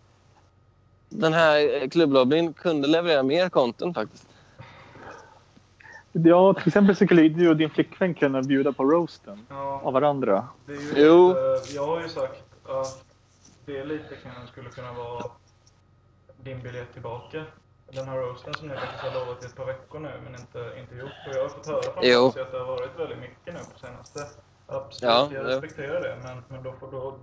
Den här klubblobbyn kunde leverera mer content faktiskt. Ja, till exempel så skulle du och din flickvän kunna bjuda på roasten Ja. av varandra. Det är ju Jo. Lite, jag har ju sagt att det lite kan, skulle kunna vara din biljett tillbaka. Den här roasten som ni faktiskt har lovat i ett par veckor nu men inte, inte gjort. Och jag har fått höra från att det har varit väldigt mycket nu på senaste. Absolut, Ja, jag respekterar det. Men, men då, får, då,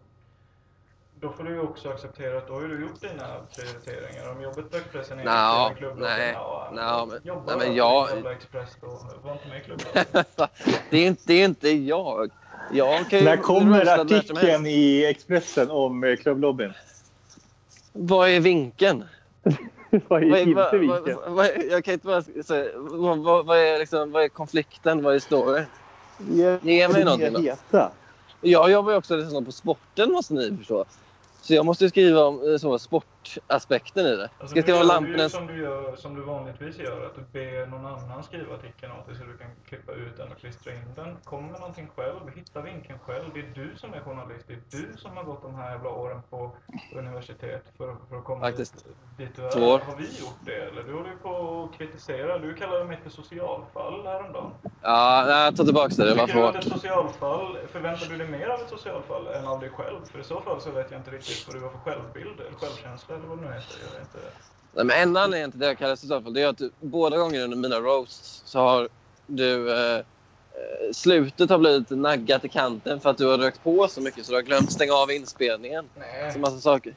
då får du ju också acceptera att då har du gjort dina prioriteringar. Om jobbet böckpressen är Nja, i klubbloggen, nej, ja, nja, men- jobba nej, men på jag- Express då. Var inte med i klubbloggen. det, är inte, det är inte jag. Jag kan När kommer artikeln i Expressen om eh, klubblobbyn? Vad är vinkeln? Vad är Vad är, inte vinkeln? vad, vad är, jag kan inte bara säga... Vad, vad, vad, är liksom, vad är konflikten? Vad är storyn? Ge mig någonting då. Jag jobbar ju också liksom på sporten måste ni förstå. Så jag måste skriva om eh, så, sport sportaspekten i det. Alltså, Ska jag skriva ju Lampnäs... som du, gör, som du vanligtvis gör, att du ber någon annan skriva artikeln åt dig så du kan klippa ut den och klistra in den. Kom med någonting själv, hitta vinkeln själv. Det är du som är journalist, det är du som har gått de här jävla åren på universitet för, för att komma Faktiskt. dit, dit du är. Har vi gjort det eller? Du håller ju på att kritisera. Du kallade mig för socialfall häromdagen. Ja, nej, jag tar tillbaka det. Det var för hårt. ett socialfall, förväntar du dig mer av ett socialfall än av dig själv? För i så fall så vet jag inte riktigt vad du har för självbild, eller självkänsla eller vad det nu heter. Jag vet inte. Nej, men enda anledningen till det jag socialfall det är att du, båda gånger under mina roasts så har du... Eh, eh, slutet har blivit naggat i kanten för att du har rökt på så mycket så du har glömt stänga av inspelningen. Nej. Så massa saker.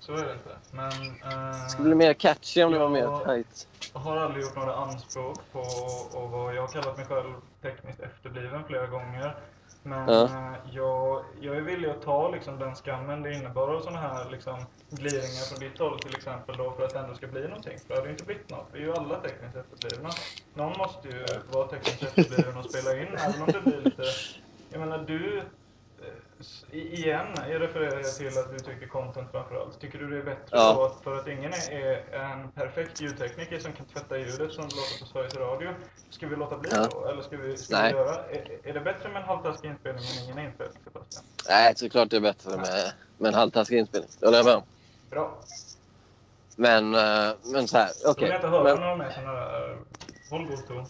Så är det inte. Men... eh, Det skulle bli mer catchy om det var mer tight. Jag har aldrig gjort några anspråk på att vara... Jag har kallat mig själv tekniskt efterbliven flera gånger. Men Ja. eh, jag, jag är villig att ta liksom, den skammen det innebar av sådana här liksom, gliringar från ditt håll till exempel då för att det ändå ska bli någonting. För det hade ju inte blivit något. Vi är ju alla tekniskt efterblivna. Någon måste ju vara tekniskt efterbliven och spela in även om det blir lite... Jag menar du eh, Igen, jag refererar till att du tycker content framförallt. Tycker du det är bättre Ja. då att för att ingen är, en perfekt ljudtekniker som kan tvätta ljudet som låter på Sveriges Radio. Ska vi låta bli Ja. då? Eller ska vi, ska Nej. vi göra? Är, är det bättre med en halvtaskig inspelning än ingen inspelning? Nej, såklart det är bättre med, med en halvtaskig inspelning. Det håller jag med om. Bra. Men, eh, men så här, okej. vill jag inte höra Men, några mer sådana där... Håll god ton.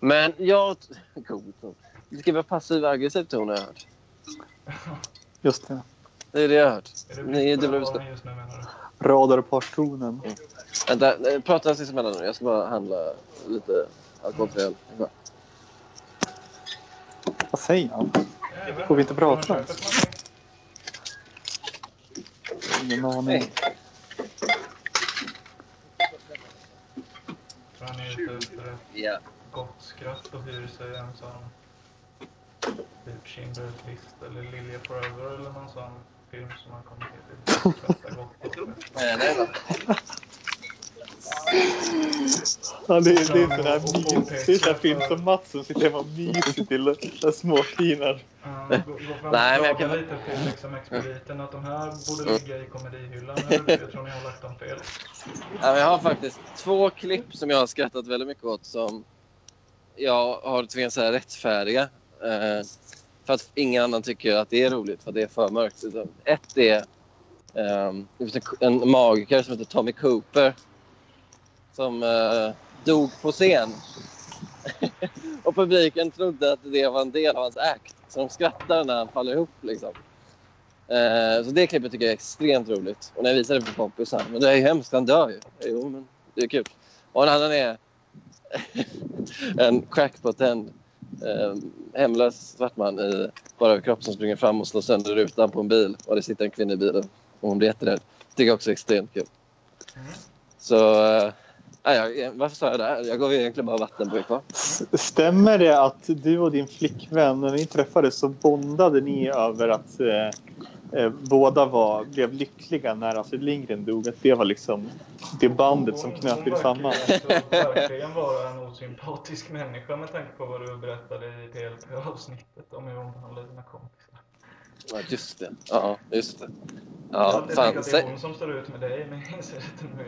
men jag... God ton. Det ska vara passiv aggressiv ton har jag hört. Just det. Det är det jag har hört. Är det Ni dubbla på budskap. Radarparstonen. Vänta, prata sinsemellan nu. Jag ska bara handla lite alkoholfri öl. Vad säger han? Får vi inte prata? Ingen aning. Tror han är ute efter ett Ja. gott skratt och hyr sig en sån typ Schindler's list eller Lilja Forever eller någon sån film som han kommer till. Nej, nej då. Ja, det, är- det är sån där mys. Det är sån där film som Mats som sitter hemma och myser till småflinar. Ja, gå, gå fram och Nej, men jag kan- lite till liksom expediten att de här borde ligga i komedihyllan. Jag tror ni har lagt dem fel. Ja, men jag har faktiskt två klipp som jag har skrattat väldigt mycket åt som jag har tvingats rättfärdiga. Eh, för att ingen annan tycker att det är roligt, för att det är för mörkt. Ett är eh, en, en magiker som heter Tommy Cooper som eh, dog på scen. och publiken trodde att det var en del av hans act. Så de skrattar när han faller ihop. Liksom. Eh, så det klippet tycker jag är extremt roligt. Och när jag visade det för kompisar, men det är ju hemskt, han dör ju. Jo, men det är kul. Och en annan är en crackpot, eh, hemlös svart man i bara överkropp som springer fram och slår sönder rutan på en bil och det sitter en kvinna i bilen och hon blir jätterädd. tycker jag också är extremt kul. Mm. Så, eh, jag, varför sa jag det här? Jag gav egentligen bara vatten på kvar. Stämmer det att du och din flickvän, när ni träffades så bondade ni över att eh, eh, båda var, blev lyckliga när Astrid Lindgren dog? Att det var liksom det bandet som knöt er samman? verkar verkligen vara en osympatisk människa med tanke på vad du berättade i PLP-avsnittet om hur hon behandlade dina kompisar. Ja, just det. Ja, just det. jag Ja, alltid fan. att det är hon som står ut med dig, men jag inser att det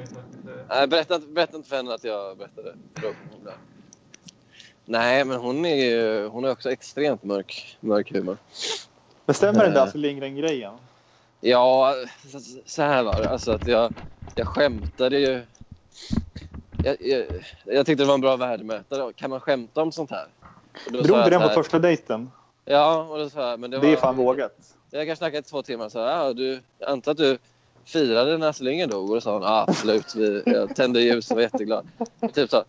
är det. Nej, berätta, inte- berätta inte för henne att jag berättade. Nej, men hon är ju hon är också extremt mörk, mörk humor. Men stämmer den där. Astrid Lindgren-grejen? Ja, så, så här var det. Alltså att jag, jag skämtade ju. Jag, jag, jag tyckte det var en bra värdemätare. Kan man skämta om sånt här? Drog du den på första dejten? Ja, och då sa jag, men det var... Det är fan vågat. Jag kan snacka i två timmar. Så här, ja, du, jag antar att du firade när Astrid Lindgren dog? Och då sa hon, ja absolut. Vi, jag tände ljus och var jätteglad. Typ så.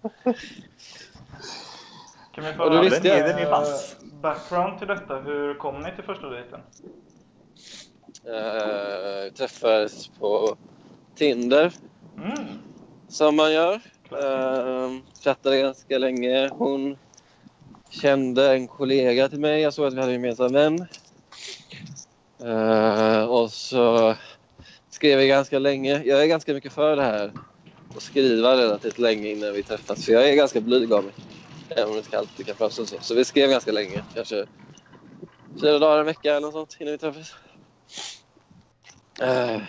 Kan vi få lite, jag- background till detta? Hur kom ni till första dejten? Uh, träffades på Tinder, Mm. som man gör. Uh, chattade ganska länge. Hon kände en kollega till mig. Jag såg att vi hade en gemensam vän. Eh, och så skrev vi ganska länge. Jag är ganska mycket för det här. Att skriva relativt länge innan vi träffas. För jag är ganska blyg av mig. Även om det inte alltid kan så. Så vi skrev ganska länge. Kanske fyra dagar, en vecka eller något sånt innan vi träffades. Uh,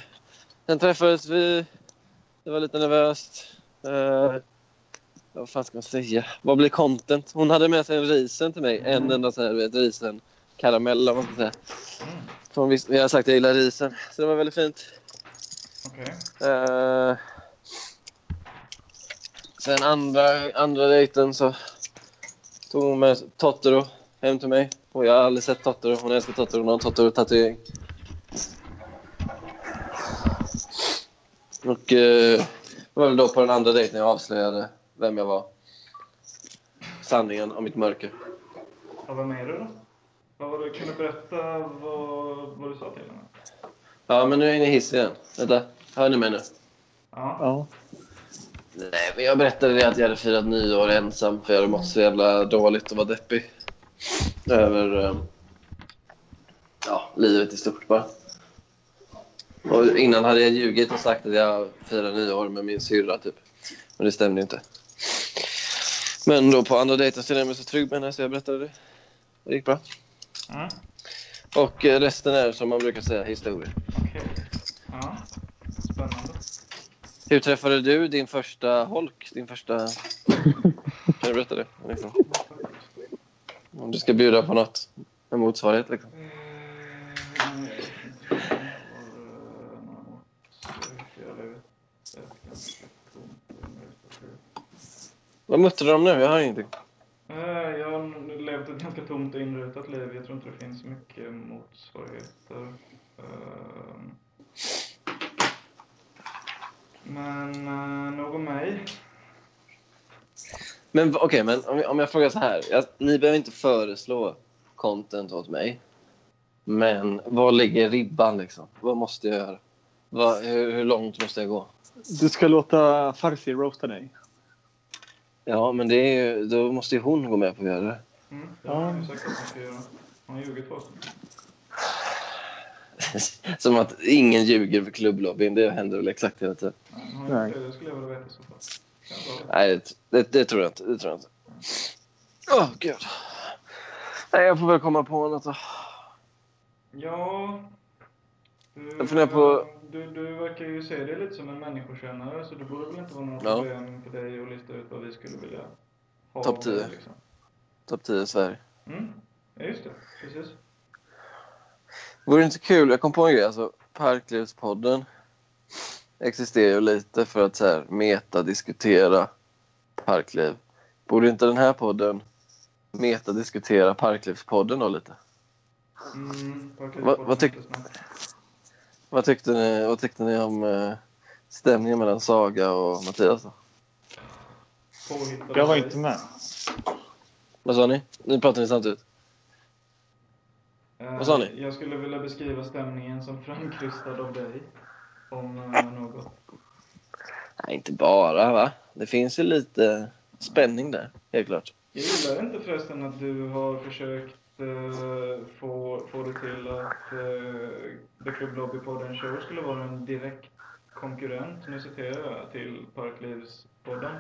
sen träffades vi. Det var lite nervöst. Uh, vad fan ska man säga? Vad blir content? Hon hade med sig en risen till mig. En enda sån här, du vet, risen karamell eller vad man ska säga. Hon visste, jag har sagt att jag gillar risen. Så det var väldigt fint. Okej. Eh, sen andra, andra dejten så tog hon med Totoro hem till mig. Och jag har aldrig sett Totoro. Hon älskar Totoro. Hon har en Totoro-tatuering. Och eh, det var väl då på den andra dejten jag avslöjade vem jag var. Sanningen om mitt mörker. Ja, vad menar du då? Vad var det? Kan du berätta vad, vad du sa till henne? Ja, men nu är ni i hiss igen. Vänta, hör ni mig nu? Ja. Ja. Nej, men jag berättade det att jag hade firat nyår ensam för jag hade mått så jävla dåligt och var deppig. Över eh, ja, livet i stort bara. Och innan hade jag ljugit och sagt att jag firar nyår med min syrra typ. Men det stämde inte. Men då på andra dejten kände jag mig så trygg med henne så jag berättade det. Det gick bra. Mm. Och eh, resten är som man brukar säga historia. Okej. Ja. Spännande. Hur träffade du din första holk? Din första... Kan du berätta det? Liksom? Om du ska bjuda på något. En motsvarighet liksom. Vad muttrar de nu? Jag hör ingenting. Jag har levt ett ganska tomt och inrutat liv. Jag tror inte det finns mycket motsvarigheter. Ehm. Men eh, nog om mig. Men okej, men om jag, om jag frågar så här. Jag, ni behöver inte föreslå content åt mig. Men var ligger ribban liksom? Vad måste jag göra? Vad, hur, hur långt måste jag gå? Du ska låta Farsi roasta dig. Ja, men det är ju, då måste ju hon gå med på att göra det. Mm, det har han ju sagt att han ska göra. Han har ljugit för oss. Som att ingen ljuger för klubblobbyn. Det händer väl exakt hela tiden. Nej, det. Det skulle jag vilja veta i så fall. Nej, det, det, tror jag inte. Det tror jag inte. Åh, gud. Nej, jag får väl komma på något då. Ja... Du, Jag funderar på- Du, du verkar ju se dig lite som en människokännare så det borde väl inte vara några Ja. problem för dig att lista ut vad vi skulle vilja ha. Topp 10. Liksom. Topp 10 Sverige. Mm. Ja, just det. Precis. Vore det inte kul? Jag kom på en grej. Alltså, Parklivspodden existerar ju lite för att så här, metadiskutera parkliv. Borde inte den här podden metadiskutera Parklivspodden då lite? Mm, Vad- vad tyck- Vad tyckte ni, vad tyckte ni om eh, stämningen mellan Saga och Mattias? Då? Jag var inte med. Vad sa ni? Nu pratar ni samtidigt. Eh, Vad sa ni? Jag skulle vilja beskriva stämningen som framkrystad av dig. Om eh, något. Nej, inte bara va? Det finns ju lite spänning där, helt klart. Jag gillar inte förresten att du har försökt eh, få, få det till att uh, The Club Lobby Podden Show skulle vara en direkt konkurrent, nu citerar jag, till Parklivspodden.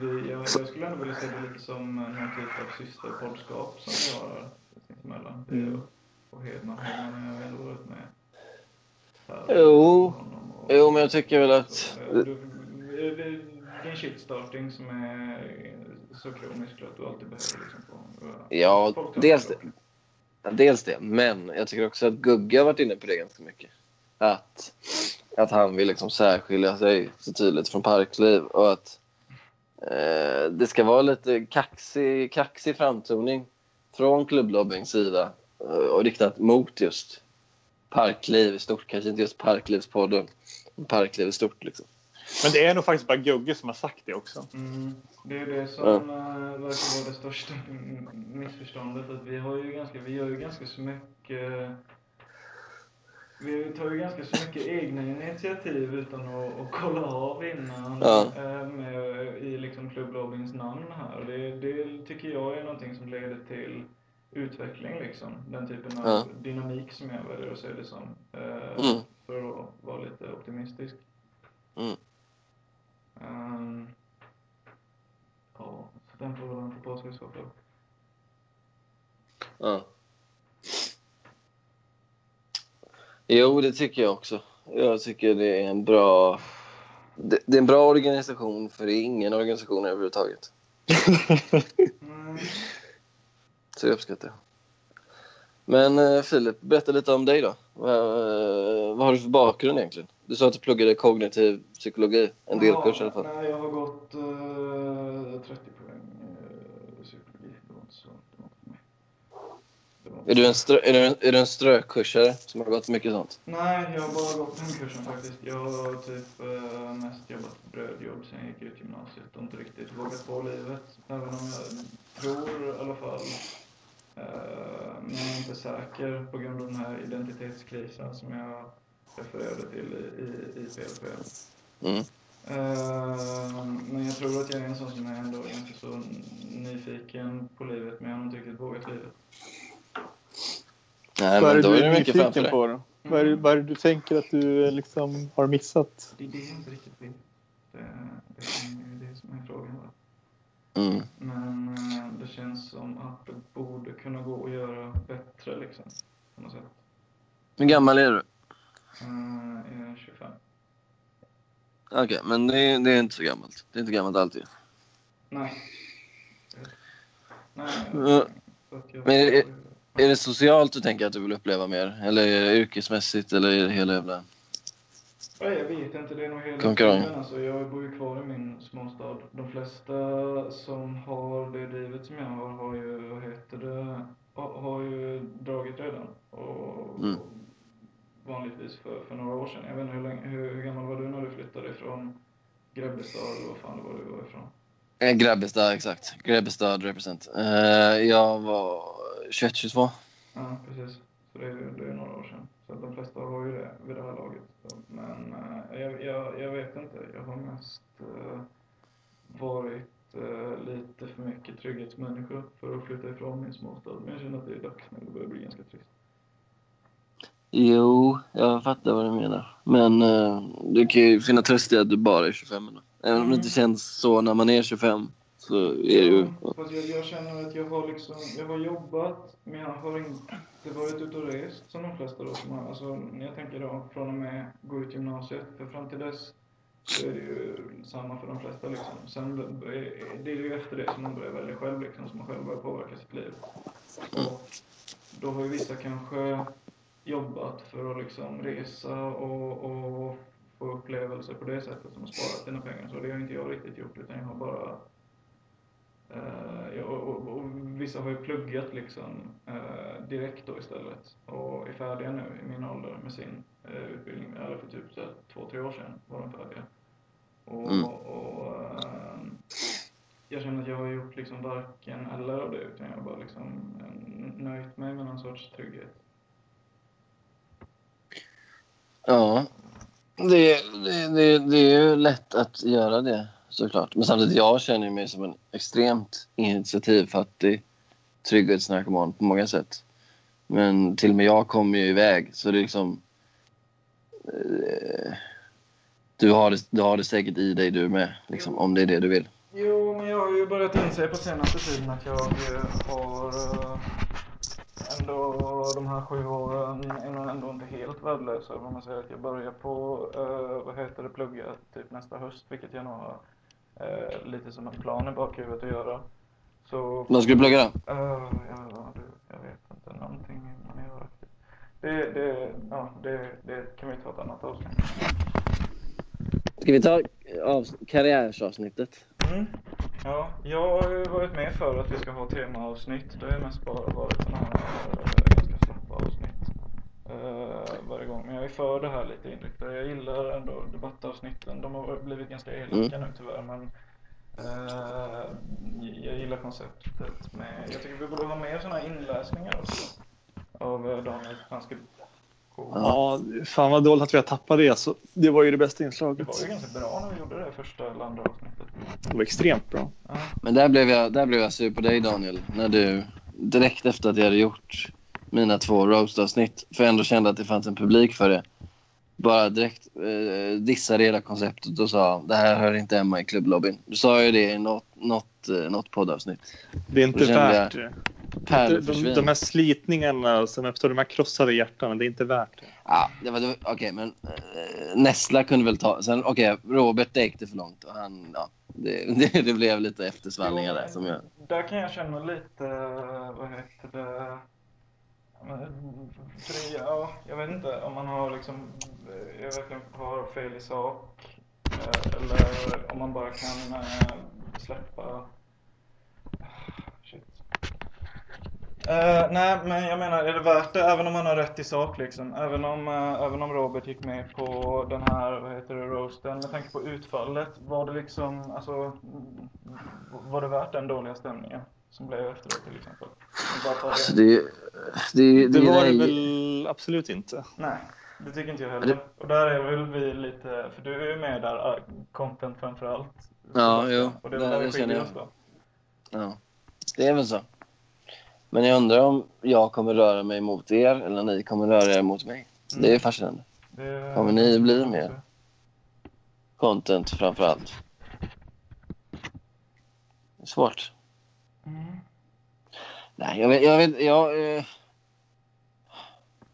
Vi, jag, jag skulle ändå vilja se det lite som någon typ av systerpoddskap som vi har sinsemellan. Vi Mm. och Hedman. Hedman jag ändå varit med. här Jo. och- Jo, men jag tycker väl att... eh, det det är en shitstarting som är så kronisk att du alltid behöver liksom få... Ja, dels det. det. Dels det, men jag tycker också att Gugge har varit inne på det ganska mycket. Att, att han vill liksom särskilja sig så tydligt från Parkliv och att eh, det ska vara lite kaxig, kaxig framtoning från klubblobbyns sida eh, och riktat mot just Parkliv i stort. Kanske inte just Parklivspodden, men Parkliv i stort. Liksom. Men det är nog faktiskt bara Gugge som har sagt det också. Mm, det är det som Ja. eh, verkar vara det största missförståndet. Att vi, har ju ganska, vi gör ju ganska så mycket... Vi tar ju ganska så mycket egna initiativ utan att, att kolla av innan Ja. eh, med, i liksom klubblobbyns namn här. Det, det tycker jag är någonting som leder till utveckling liksom. Den typen av Ja. dynamik som jag väljer att se det som. Eh, Mm. För att vara lite optimistisk. Mm. Ehm, ja, så den får väl vänta på sig i så fall. Ja. Jo, det tycker jag också. Jag tycker det är en bra... Det, det är en bra organisation, för det är ingen organisation överhuvudtaget. Så jag uppskattar det. Men eh, Filip, berätta lite om dig då. Vad, eh, vad har du för bakgrund egentligen? Du sa att du pluggade kognitiv psykologi, en delkurs i alla fall. Nej, jag har gått eh, 30 poäng uh, psykologi. Det var inte så... Det var inte för mig. Det var inte Är du, en strö, är, du en, är du en strökursare som har gått mycket sånt? Nej, jag har bara gått den kursen faktiskt. Jag har typ eh, mest jobbat brödjobb sen jag gick ut gymnasiet och inte riktigt vågat på livet. Även om jag tror i alla fall, eh, men jag är inte säker på grund av den här identitetskrisen som jag refererade till i, i, i PLP. Mm. Eh, men jag tror att jag är en sån som är ändå ganska så nyfiken på livet, men jag har inte riktigt vågat livet. Nej, vad är då du är framför nyfiken på då? Vad, är det, vad är det du tänker att du eh, liksom har missat? Det är det jag inte riktigt vet. Det, det är det som är frågan. Mm. Men eh, det känns som att det borde kunna gå att göra bättre liksom. På något sätt. Hur gammal är du? Eh, jag är 25. Okej, men det är, det är inte så gammalt. Det är inte gammalt alltid. Nej. Nej. Jag- Men är det- socialt du tänker att du vill uppleva mer? Eller är det yrkesmässigt? Eller är det hela jävla... Nej, jag vet inte. Det är nog hela Konkurrens. tiden. Alltså, jag bor ju kvar i min småstad. De flesta som har det livet som jag har, har ju, vad heter det, har, ju dragit redan. Och, Mm. och vanligtvis för, för några år sedan. Jag vet inte hur, länge, hur, hur gammal var du när du flyttade ifrån Grebbestad eller vad fan det var du var ifrån? Eh, Grebbestad, exakt. Grebbestad represent. Eh, jag var 21-22. Ja, precis. Så det är, det är några år sedan. Så de flesta har ju det vid det här laget. Men eh, jag, jag, jag vet inte. Jag har mest eh, varit eh, lite för mycket trygghetsmänniska för att flytta ifrån min småstad. Men jag känner att det är dags nu. Det börjar bli ganska trist. Jo, jag fattar vad du menar. Men eh, du kan ju finna tröst i att du bara är 25 ändå. Även om det inte känns så när man är 25 så är det ju... Fast jag, jag känner att jag har liksom, jag har jobbat, men jag har inte varit ute och rest som de flesta då som har, alltså jag tänker då från och med gå ut gymnasiet, för fram till dess så är det ju samma för de flesta liksom. Sen det är ju efter det som man börjar välja själv liksom, som man själv börjar påverka sitt liv. Och då har ju vissa kanske jobbat för att liksom resa och, och få upplevelser på det sättet som har sparat sina pengar. Så det har inte jag riktigt gjort utan jag har bara Ja, och, och, vissa har ju pluggat liksom eh, direkt då istället och är färdiga nu i min ålder med sin eh, utbildning. Eller för typ så här, två, tre år sedan var de färdiga. Och, Mm. och jag känner att jag har gjort liksom varken eller av det utan jag har bara liksom nöjt mig med någon sorts trygghet. Ja. Det, det, det, det är ju lätt att göra det såklart. Men samtidigt, jag känner mig som en extremt initiativfattig trygghetsnarkoman på många sätt. Men till och med jag kommer ju iväg så det är liksom... Eh, du, har det, du har det säkert i dig du med, liksom, om det är det du vill. Jo, men jag har ju börjat inse på senaste tiden att jag eh, har eh, ändå de här sju åren är nog ändå inte helt värdelösa. Om man säger att jag börjar på, eh, vad heter det, plugga typ nästa höst, vilket jag nog har eh, lite som en plan i bakhuvudet att göra. Så, Vad ska du plugga då? Eh, ja, du, jag vet inte, någonting manéraktigt. Det, det, ja, det, det kan vi ta ett annat avsnitt. Ska vi ta av, karriärsavsnittet? Mm. Ja, jag har ju varit med för att vi ska ha temaavsnitt. Det har mest bara varit sådana här eh, ganska slappa avsnitt eh, varje gång. Men jag är för det här lite inriktade. Jag gillar ändå debattavsnitten. De har blivit ganska elaka nu tyvärr, men eh, jag gillar konceptet med... Jag tycker vi borde ha mer sådana här inläsningar också av eh, Daniel Franske. Ja, fan vad dåligt att vi har tappat det. Så det var ju det bästa Det inslaget. var ju ganska bra när vi gjorde det första eller andra avsnittet. Det var extremt bra. Ja. Men där blev jag, där blev jag sur på dig Daniel. När du direkt efter att jag hade gjort mina två roast-avsnitt, för jag ändå kände att det fanns en publik för det. Bara direkt eh, dissade hela konceptet och sa det här hör inte hemma i klubblobbyn. Du sa ju det i något, något, eh, något poddavsnitt. Det är inte värt det. De, de här slitningarna som efter de här krossade hjärtan, det är inte värt det. Ja, det var, det var, okej, men eh, Nessla kunde väl ta... Sen, okej, Robert det gick det för långt. Och han, ja, det, det, det blev lite eftersvallningar där som jag... Där kan jag känna lite, vad heter det, Fria? ja, jag vet inte om man har liksom, eh, jag verkligen har fel i sak eh, eller om man bara kan eh, släppa, shit. Uh, nej, men jag menar, är det värt det? Även om man har rätt i sak liksom. Även om, uh, även om Robert gick med på den här, vad heter det, roasten. Med tanke på utfallet, var det liksom, alltså, var det värt den dåliga stämningen som blev efteråt till exempel? Alltså, det. det, det, det, var det nej. väl absolut inte. Nej, det tycker inte jag heller. Och där är väl vi lite, för du är ju med där, content framför allt. Ja, jo, Och det är där vi skiljer oss då. Ja, det är väl så. Men jag undrar om jag kommer röra mig mot er eller ni kommer röra er mot mig. Det är Mm. fascinerande. Det- Kommer ni bli med? Content framför allt. Det är svårt. Mm. Nej, jag vet, jag vet, jag... Eh,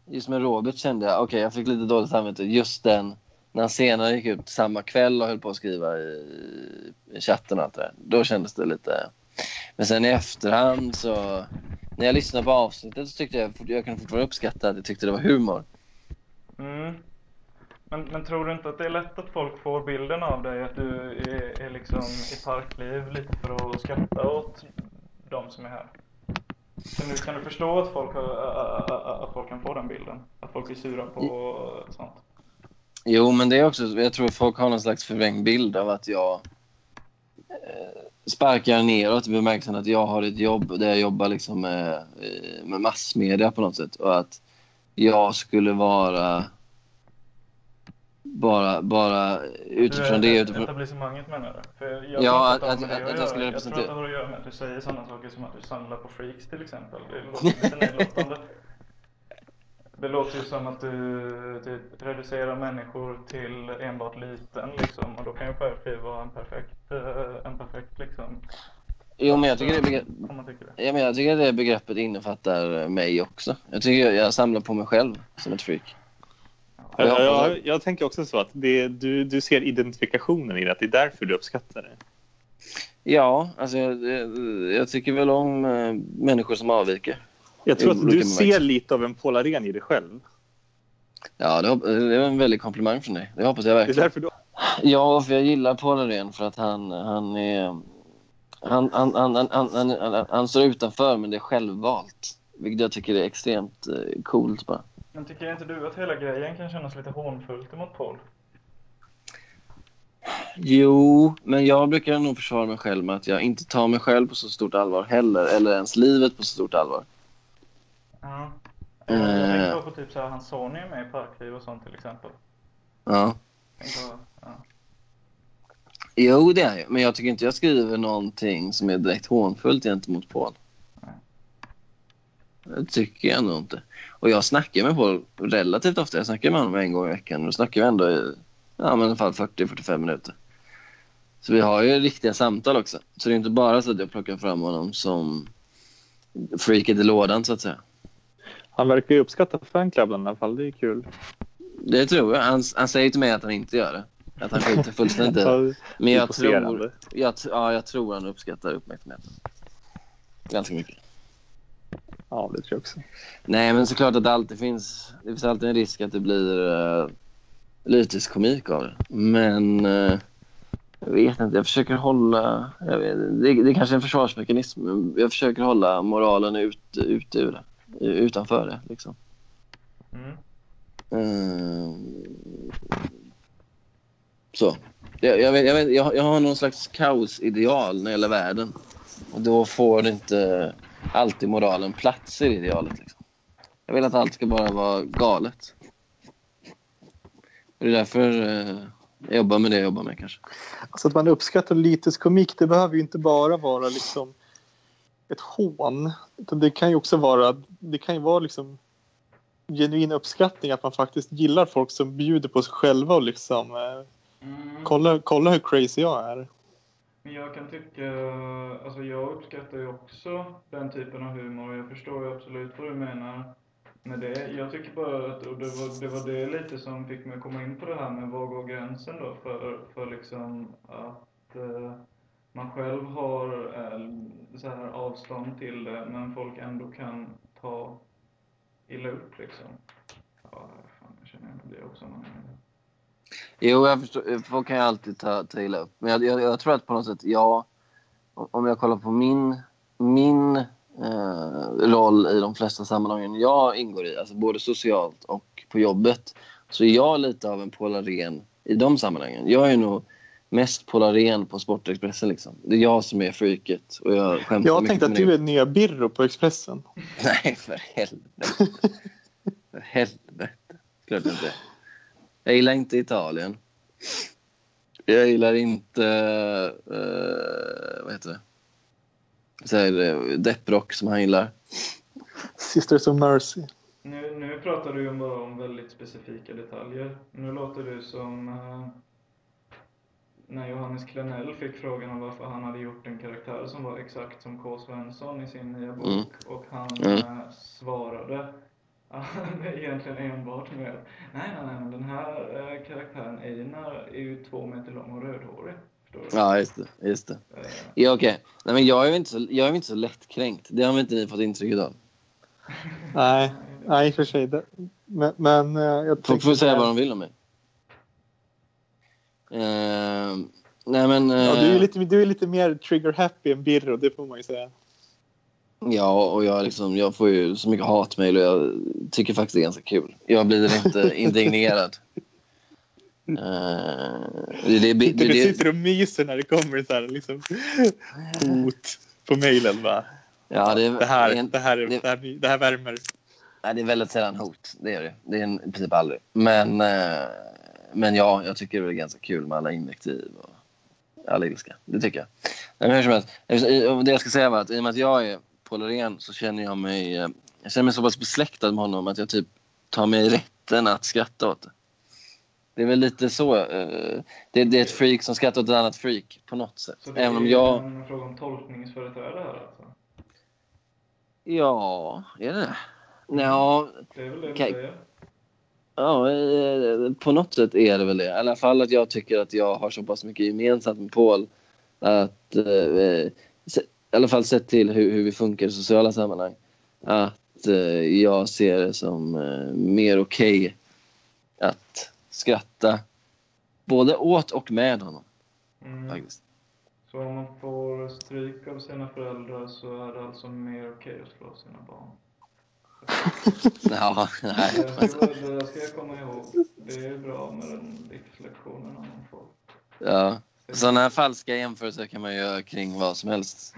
just med Robert kände jag, okej jag fick lite dåligt samvete just den, när han senare gick ut samma kväll och höll på att skriva i, i chatten och allt det där. Då kändes det lite... Men sen i efterhand så, när jag lyssnade på avsnittet så tyckte jag, jag kunde fortfarande uppskatta att jag tyckte det var humor. Mm. Men, men tror du inte att det är lätt att folk får bilden av dig att du är, är liksom i parkliv lite för att skratta åt de som är här? Kan du, kan du förstå att folk, att folk kan få den bilden? Att folk blir sura på sånt? Jo, men det är också, jag tror folk har någon slags förvrängd bild av att jag eh, sparkar neråt i bemärkelsen att jag har ett jobb där jag jobbar liksom med, eh, med massmedia på något sätt. Och att jag skulle vara bara, bara utifrån du det. är Utifrån, etablissemanget menar du? Jag Ja, att- att, det att- att det jag skulle göra. Jag tror att representera- det har att göra med att du säger sådana saker som att du samlar på freaks till exempel. Det låter lite nedlåtande. Det låter ju som att du typ, reducerar människor till enbart liten liksom. Och då kan ju Perfil vara en perfekt, eh, en perfekt liksom. jo, men jag tycker, det, begrepp, det. ja, men jag tycker det begreppet innefattar mig också. Jag tycker jag, jag samlar på mig själv som ett freak. Jag, Jag jag, tänker också så att det, du, du ser identifikationen i det, att det är därför du uppskattar det. Ja, alltså jag, jag, tycker väl om eh, människor som avviker. Jag tror att du ser verkligen. lite av en Paul Arén i dig själv. Ja, det, det är en väldig komplimang från dig. Det hoppas jag Det är verkligen. därför du... Ja, för jag gillar Paul Arén för att han, han är... Han, han, han, han, han, han, han, han står utanför, men det är självvalt. Vilket jag tycker är extremt eh, coolt bara. Men tycker inte du att hela grejen kan kännas lite hånfullt emot Paul? Jo, men jag brukar nog försvara mig själv med att jag inte tar mig själv på så stort allvar heller. Eller ens livet på så stort allvar. Ja. Jag, Eh. tänker bara på typ så här, hans son är med i Parkliv och sånt till exempel. Ja. På, ja. Jo, det är jag. Men jag tycker inte jag skriver någonting som är direkt hånfullt gentemot Paul. Nej. Det tycker jag nog inte. Och jag snackar med Paul relativt ofta. Jag snackar med honom en gång i veckan. Och då snackar vi ändå i ja, men i alla fall 40-45 minuter. Så vi har ju riktiga samtal också. Så det är inte bara så att jag plockar fram honom som freaket i lådan så att säga. Han verkar ju uppskatta fanklubben i alla fall. Det är kul. Det tror jag. Han, han säger till mig att han inte gör det. Att han skiter fullständigt i Men jag tror, jag, ja, jag tror han uppskattar uppmärksamheten. Ganska mycket. Ja, det tror jag också. Nej, men såklart att det alltid finns, det finns alltid en risk att det blir uh, lytisk komik av det. Men eh, jag vet inte, jag försöker hålla, jag vet, det, det är kanske är en försvarsmekanism, men jag försöker hålla moralen ut, ut ur det, utanför det liksom. Mm. Eh, så. Jag, jag, vet, jag, vet, jag, jag har någon slags kaosideal när det gäller världen. Och då får inte alltid moralen plats i det idealet. Liksom. Jag vill att allt ska bara vara galet. Och det är därför eh, jag jobbar med det jag jobbar med kanske. Alltså att man uppskattar lytisk komik, det behöver ju inte bara vara liksom ett hån. Utan det kan ju också vara, det kan ju vara liksom genuin uppskattning att man faktiskt gillar folk som bjuder på sig själva och liksom eh, Mm. kolla, kolla hur crazy jag är. Men jag kan tycka, alltså jag uppskattar ju också den typen av humor och jag förstår ju absolut vad du menar med det. Jag tycker bara att, och det var, det var det lite som fick mig att komma in på det här med var går gränsen då för, för liksom att eh, man själv har eh, så här avstånd till det men folk ändå kan ta illa upp liksom. Ja, fan jag känner igen det också. Man, Jo, jag förstår. Folk kan ju alltid ta, ta illa upp. Men jag, jag, jag tror att på något sätt, ja. Om jag kollar på min, min eh, roll i de flesta sammanhangen jag ingår i, alltså både socialt och på jobbet, så är jag lite av en Paul Arén i de sammanhangen. Jag är nog mest Paul Arén på Sportexpressen. Liksom. Det är jag som är freaket. Och jag skämtar Jag tänkte att du är nya Birro på Expressen. Nej, för helvete. för helvete. Klart inte. Jag gillar inte Italien. Jag gillar inte... eh, vad heter det? Så här, eh, depprock som han gillar. Sisters of Mercy. Nu, nu pratar du ju bara om väldigt specifika detaljer. Nu låter du som eh, när Johannes Klenell fick frågan om varför han hade gjort en karaktär som var exakt som K. Svensson i sin nya bok. Mm. Och han Mm. eh, svarade eh, egentligen enbart med att nej, nej, nej, men den här eh, karaktären Einar är ju två meter lång och rödhårig. Ja, just det. Just det. Eh, Ja, okej. Nej, men jag är ju inte så, jag är ju inte så lättkränkt. Det har väl inte ni fått intrycket av. Nej, nej i och för sig. Det, men, men eh, jag Folk får säga vad de vill om mig. Eh, nej, men... Ja, du, är lite, du är lite mer trigger happy än Birro, det får man ju säga. Ja, och jag, liksom, jag får ju så mycket hatmejl och jag tycker faktiskt det är ganska kul. Jag blir inte indignerad. Eh, det, det, det, du det, sitter och myser när det kommer så här, liksom, hot på mejlen. ja, det, Det här, en- det, här, det- det, här, det här värmer. Nej, det är väldigt sällan hot. Det är det. Det är i princip aldrig. Men, eh, men ja, jag tycker det är ganska kul med alla invektiv och all ilska. Det tycker jag. Men hur som helst, det jag ska säga var att i och med att jag är Paul Loreen så känner jag mig, eh, jag känner mig så pass besläktad med honom att jag typ tar mig rätten att skratta åt det. Det är väl lite så. eh, Det, det är ett freak som skrattar åt ett annat freak på något sätt. Så det Även om är jag... en fråga om tolkningsföreträde här alltså? Ja, är det Ja, Det är väl det du säger? Ja, eh, på något sätt är det väl det. I alla fall att jag tycker att jag har så pass mycket gemensamt med Paul. Att, eh, I alla fall sett till hur, hur vi funkar i sociala sammanhang. Att eh, jag ser det som eh, mer okej att skratta både åt och med honom Mm. faktiskt. Så om man får stryk av sina föräldrar så är det alltså mer okej att slå sina barn? Ja, nej. Det ska, det ska jag komma ihåg. Det är bra med den livslektionen man får. Ja. Sådana här falska jämförelser kan man göra kring vad som helst.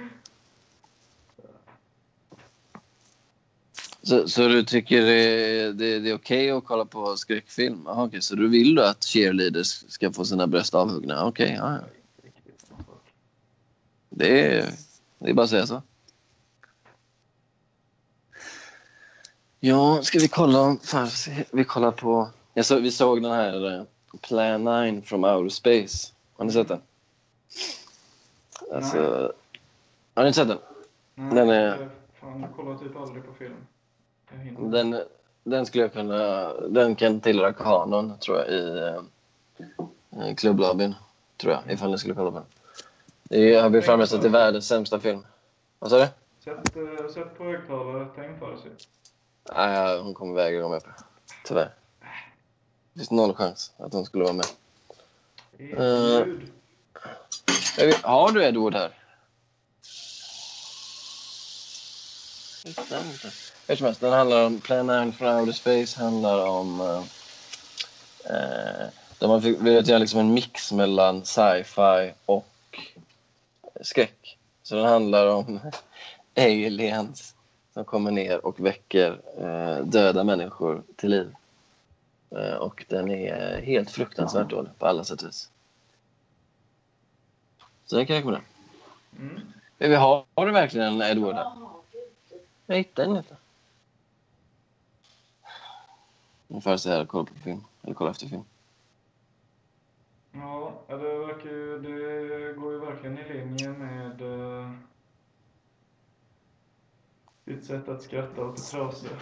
Så, så du tycker det, det, det är okej att kolla på skräckfilm? Aha, okej, så du vill du att cheerleaders ska få sina bröst avhuggna? Okej, ja, ja. Det är, det är bara att säga så. Ja, ska vi kolla? Fan, vi kollar på... Jag så, vi såg den här eh, Plan 9 from outer space. Har ni sett den? Alltså, har ni inte sett den? Nej, Den är- Fan, jag kollar typ aldrig på film. Den, den skulle jag kunna... Den kan tillhöra kanon, tror jag, i eh, klubblobbyn. Tror jag, ifall ni skulle kolla på den. Det har blivit framröstad till världens sämsta film. Vad sa du? Sätt, eh, sätt på högtalare, ta in för sig. Nej, hon kommer vägra gå med på det. Tyvärr. Det finns noll chans att hon skulle vara med. Uh, vet- Har du Edward här? Hittar inte. Hur som helst, den handlar om Plan 9 from outer space, handlar om... Uh, Eh, de har velat göra liksom en mix mellan sci-fi och skräck. Så den handlar om aliens som kommer ner och väcker eh, döda människor till liv. Eh, och den är helt fruktansvärt dålig på alla sätt och vis. Så den kan jag rekommendera. Mm. Men vi har, har du verkligen en Edward här? Jag hittar den inte. Nu får jag säga kolla på film. Eller kolla efter film. Ja, det, verkar ju, det går ju verkligen i linje med uh, ditt sätt att skratta åt det trasiga.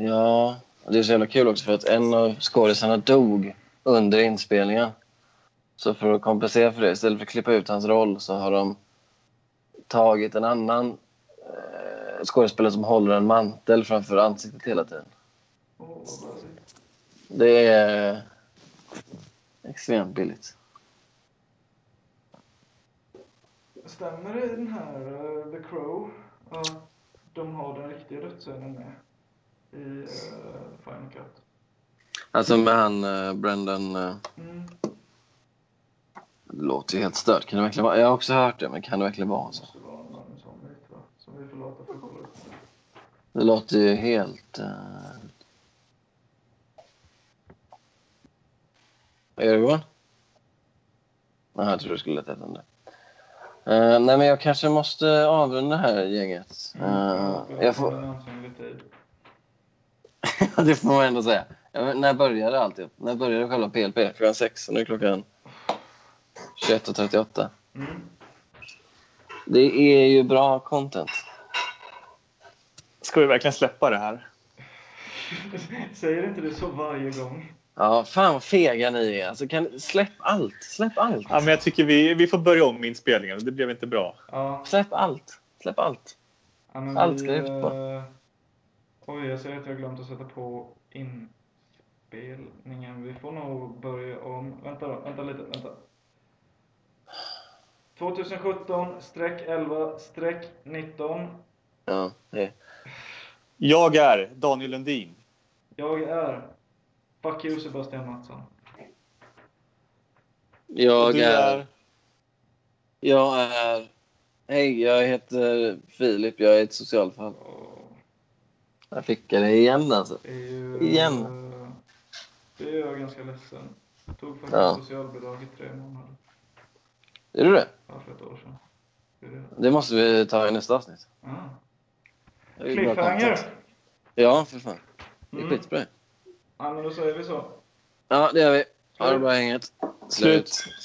Ja, det är så jävla kul också för att en av skådisarna dog under inspelningen. Så för att kompensera för det, istället för att klippa ut hans roll så har de tagit en annan eh, skådespelare som håller en mantel framför ansiktet hela tiden. Det är extremt billigt. Stämmer det i den här uh, The Crow att de har den riktiga dödsscenen med i uh, Final Cut? Alltså med han eh, Brendan... eh, Mm. det låter ju helt stört. Kan det verkligen vara? Jag har också hört det, men kan det verkligen vara Det så? måste vara någon sån bit va? Som vi får låta för att kolla upp. Det låter ju helt... Uh... Gör du Johan? Nej, jag tror du skulle leta efter. Eh, nej, men jag kanske måste avrunda det här gänget. Jag jag får får... en ansträngande tid. det får man ändå säga. När började alltid? När började själva PLP? Klockan sex och nu är klockan 21.38. Mm. Det är ju bra content. Ska vi verkligen släppa det här? Säger inte du så varje gång? Ja, fan vad fega ni är. Alltså, kan... Släpp allt. Släpp allt. Ja, men jag tycker vi, vi får börja om inspelningen. Det blev inte bra. Ja. Släpp allt. Släpp allt. ja Allt vi, ska ut på. Oj, jag ser att jag har glömt att sätta på inspelningen. Vi får nog börja om. Vänta då, vänta lite, vänta. 2017, streck 11, streck 19. Ja, det. Jag är Daniel Lundin. Jag är Fuck you Sebastian Mattsson. Jag du är... Jag är... Hej, jag heter Filip. Jag är ett socialfall. Jag fick det igen alltså. Det är ju, Igen. Det är jag ganska ledsen. Jag tog faktiskt Ja. socialbidrag i tre månader. Är du det? Ja, för ett år sedan. Det det. Det måste vi ta i nästa avsnitt. Ah. Cliffhanger! Ja, för fan. Det är Mm. skitbra. Ja, men då säger vi så. Ja, det gör vi. Ha det bra, gänget. Slut.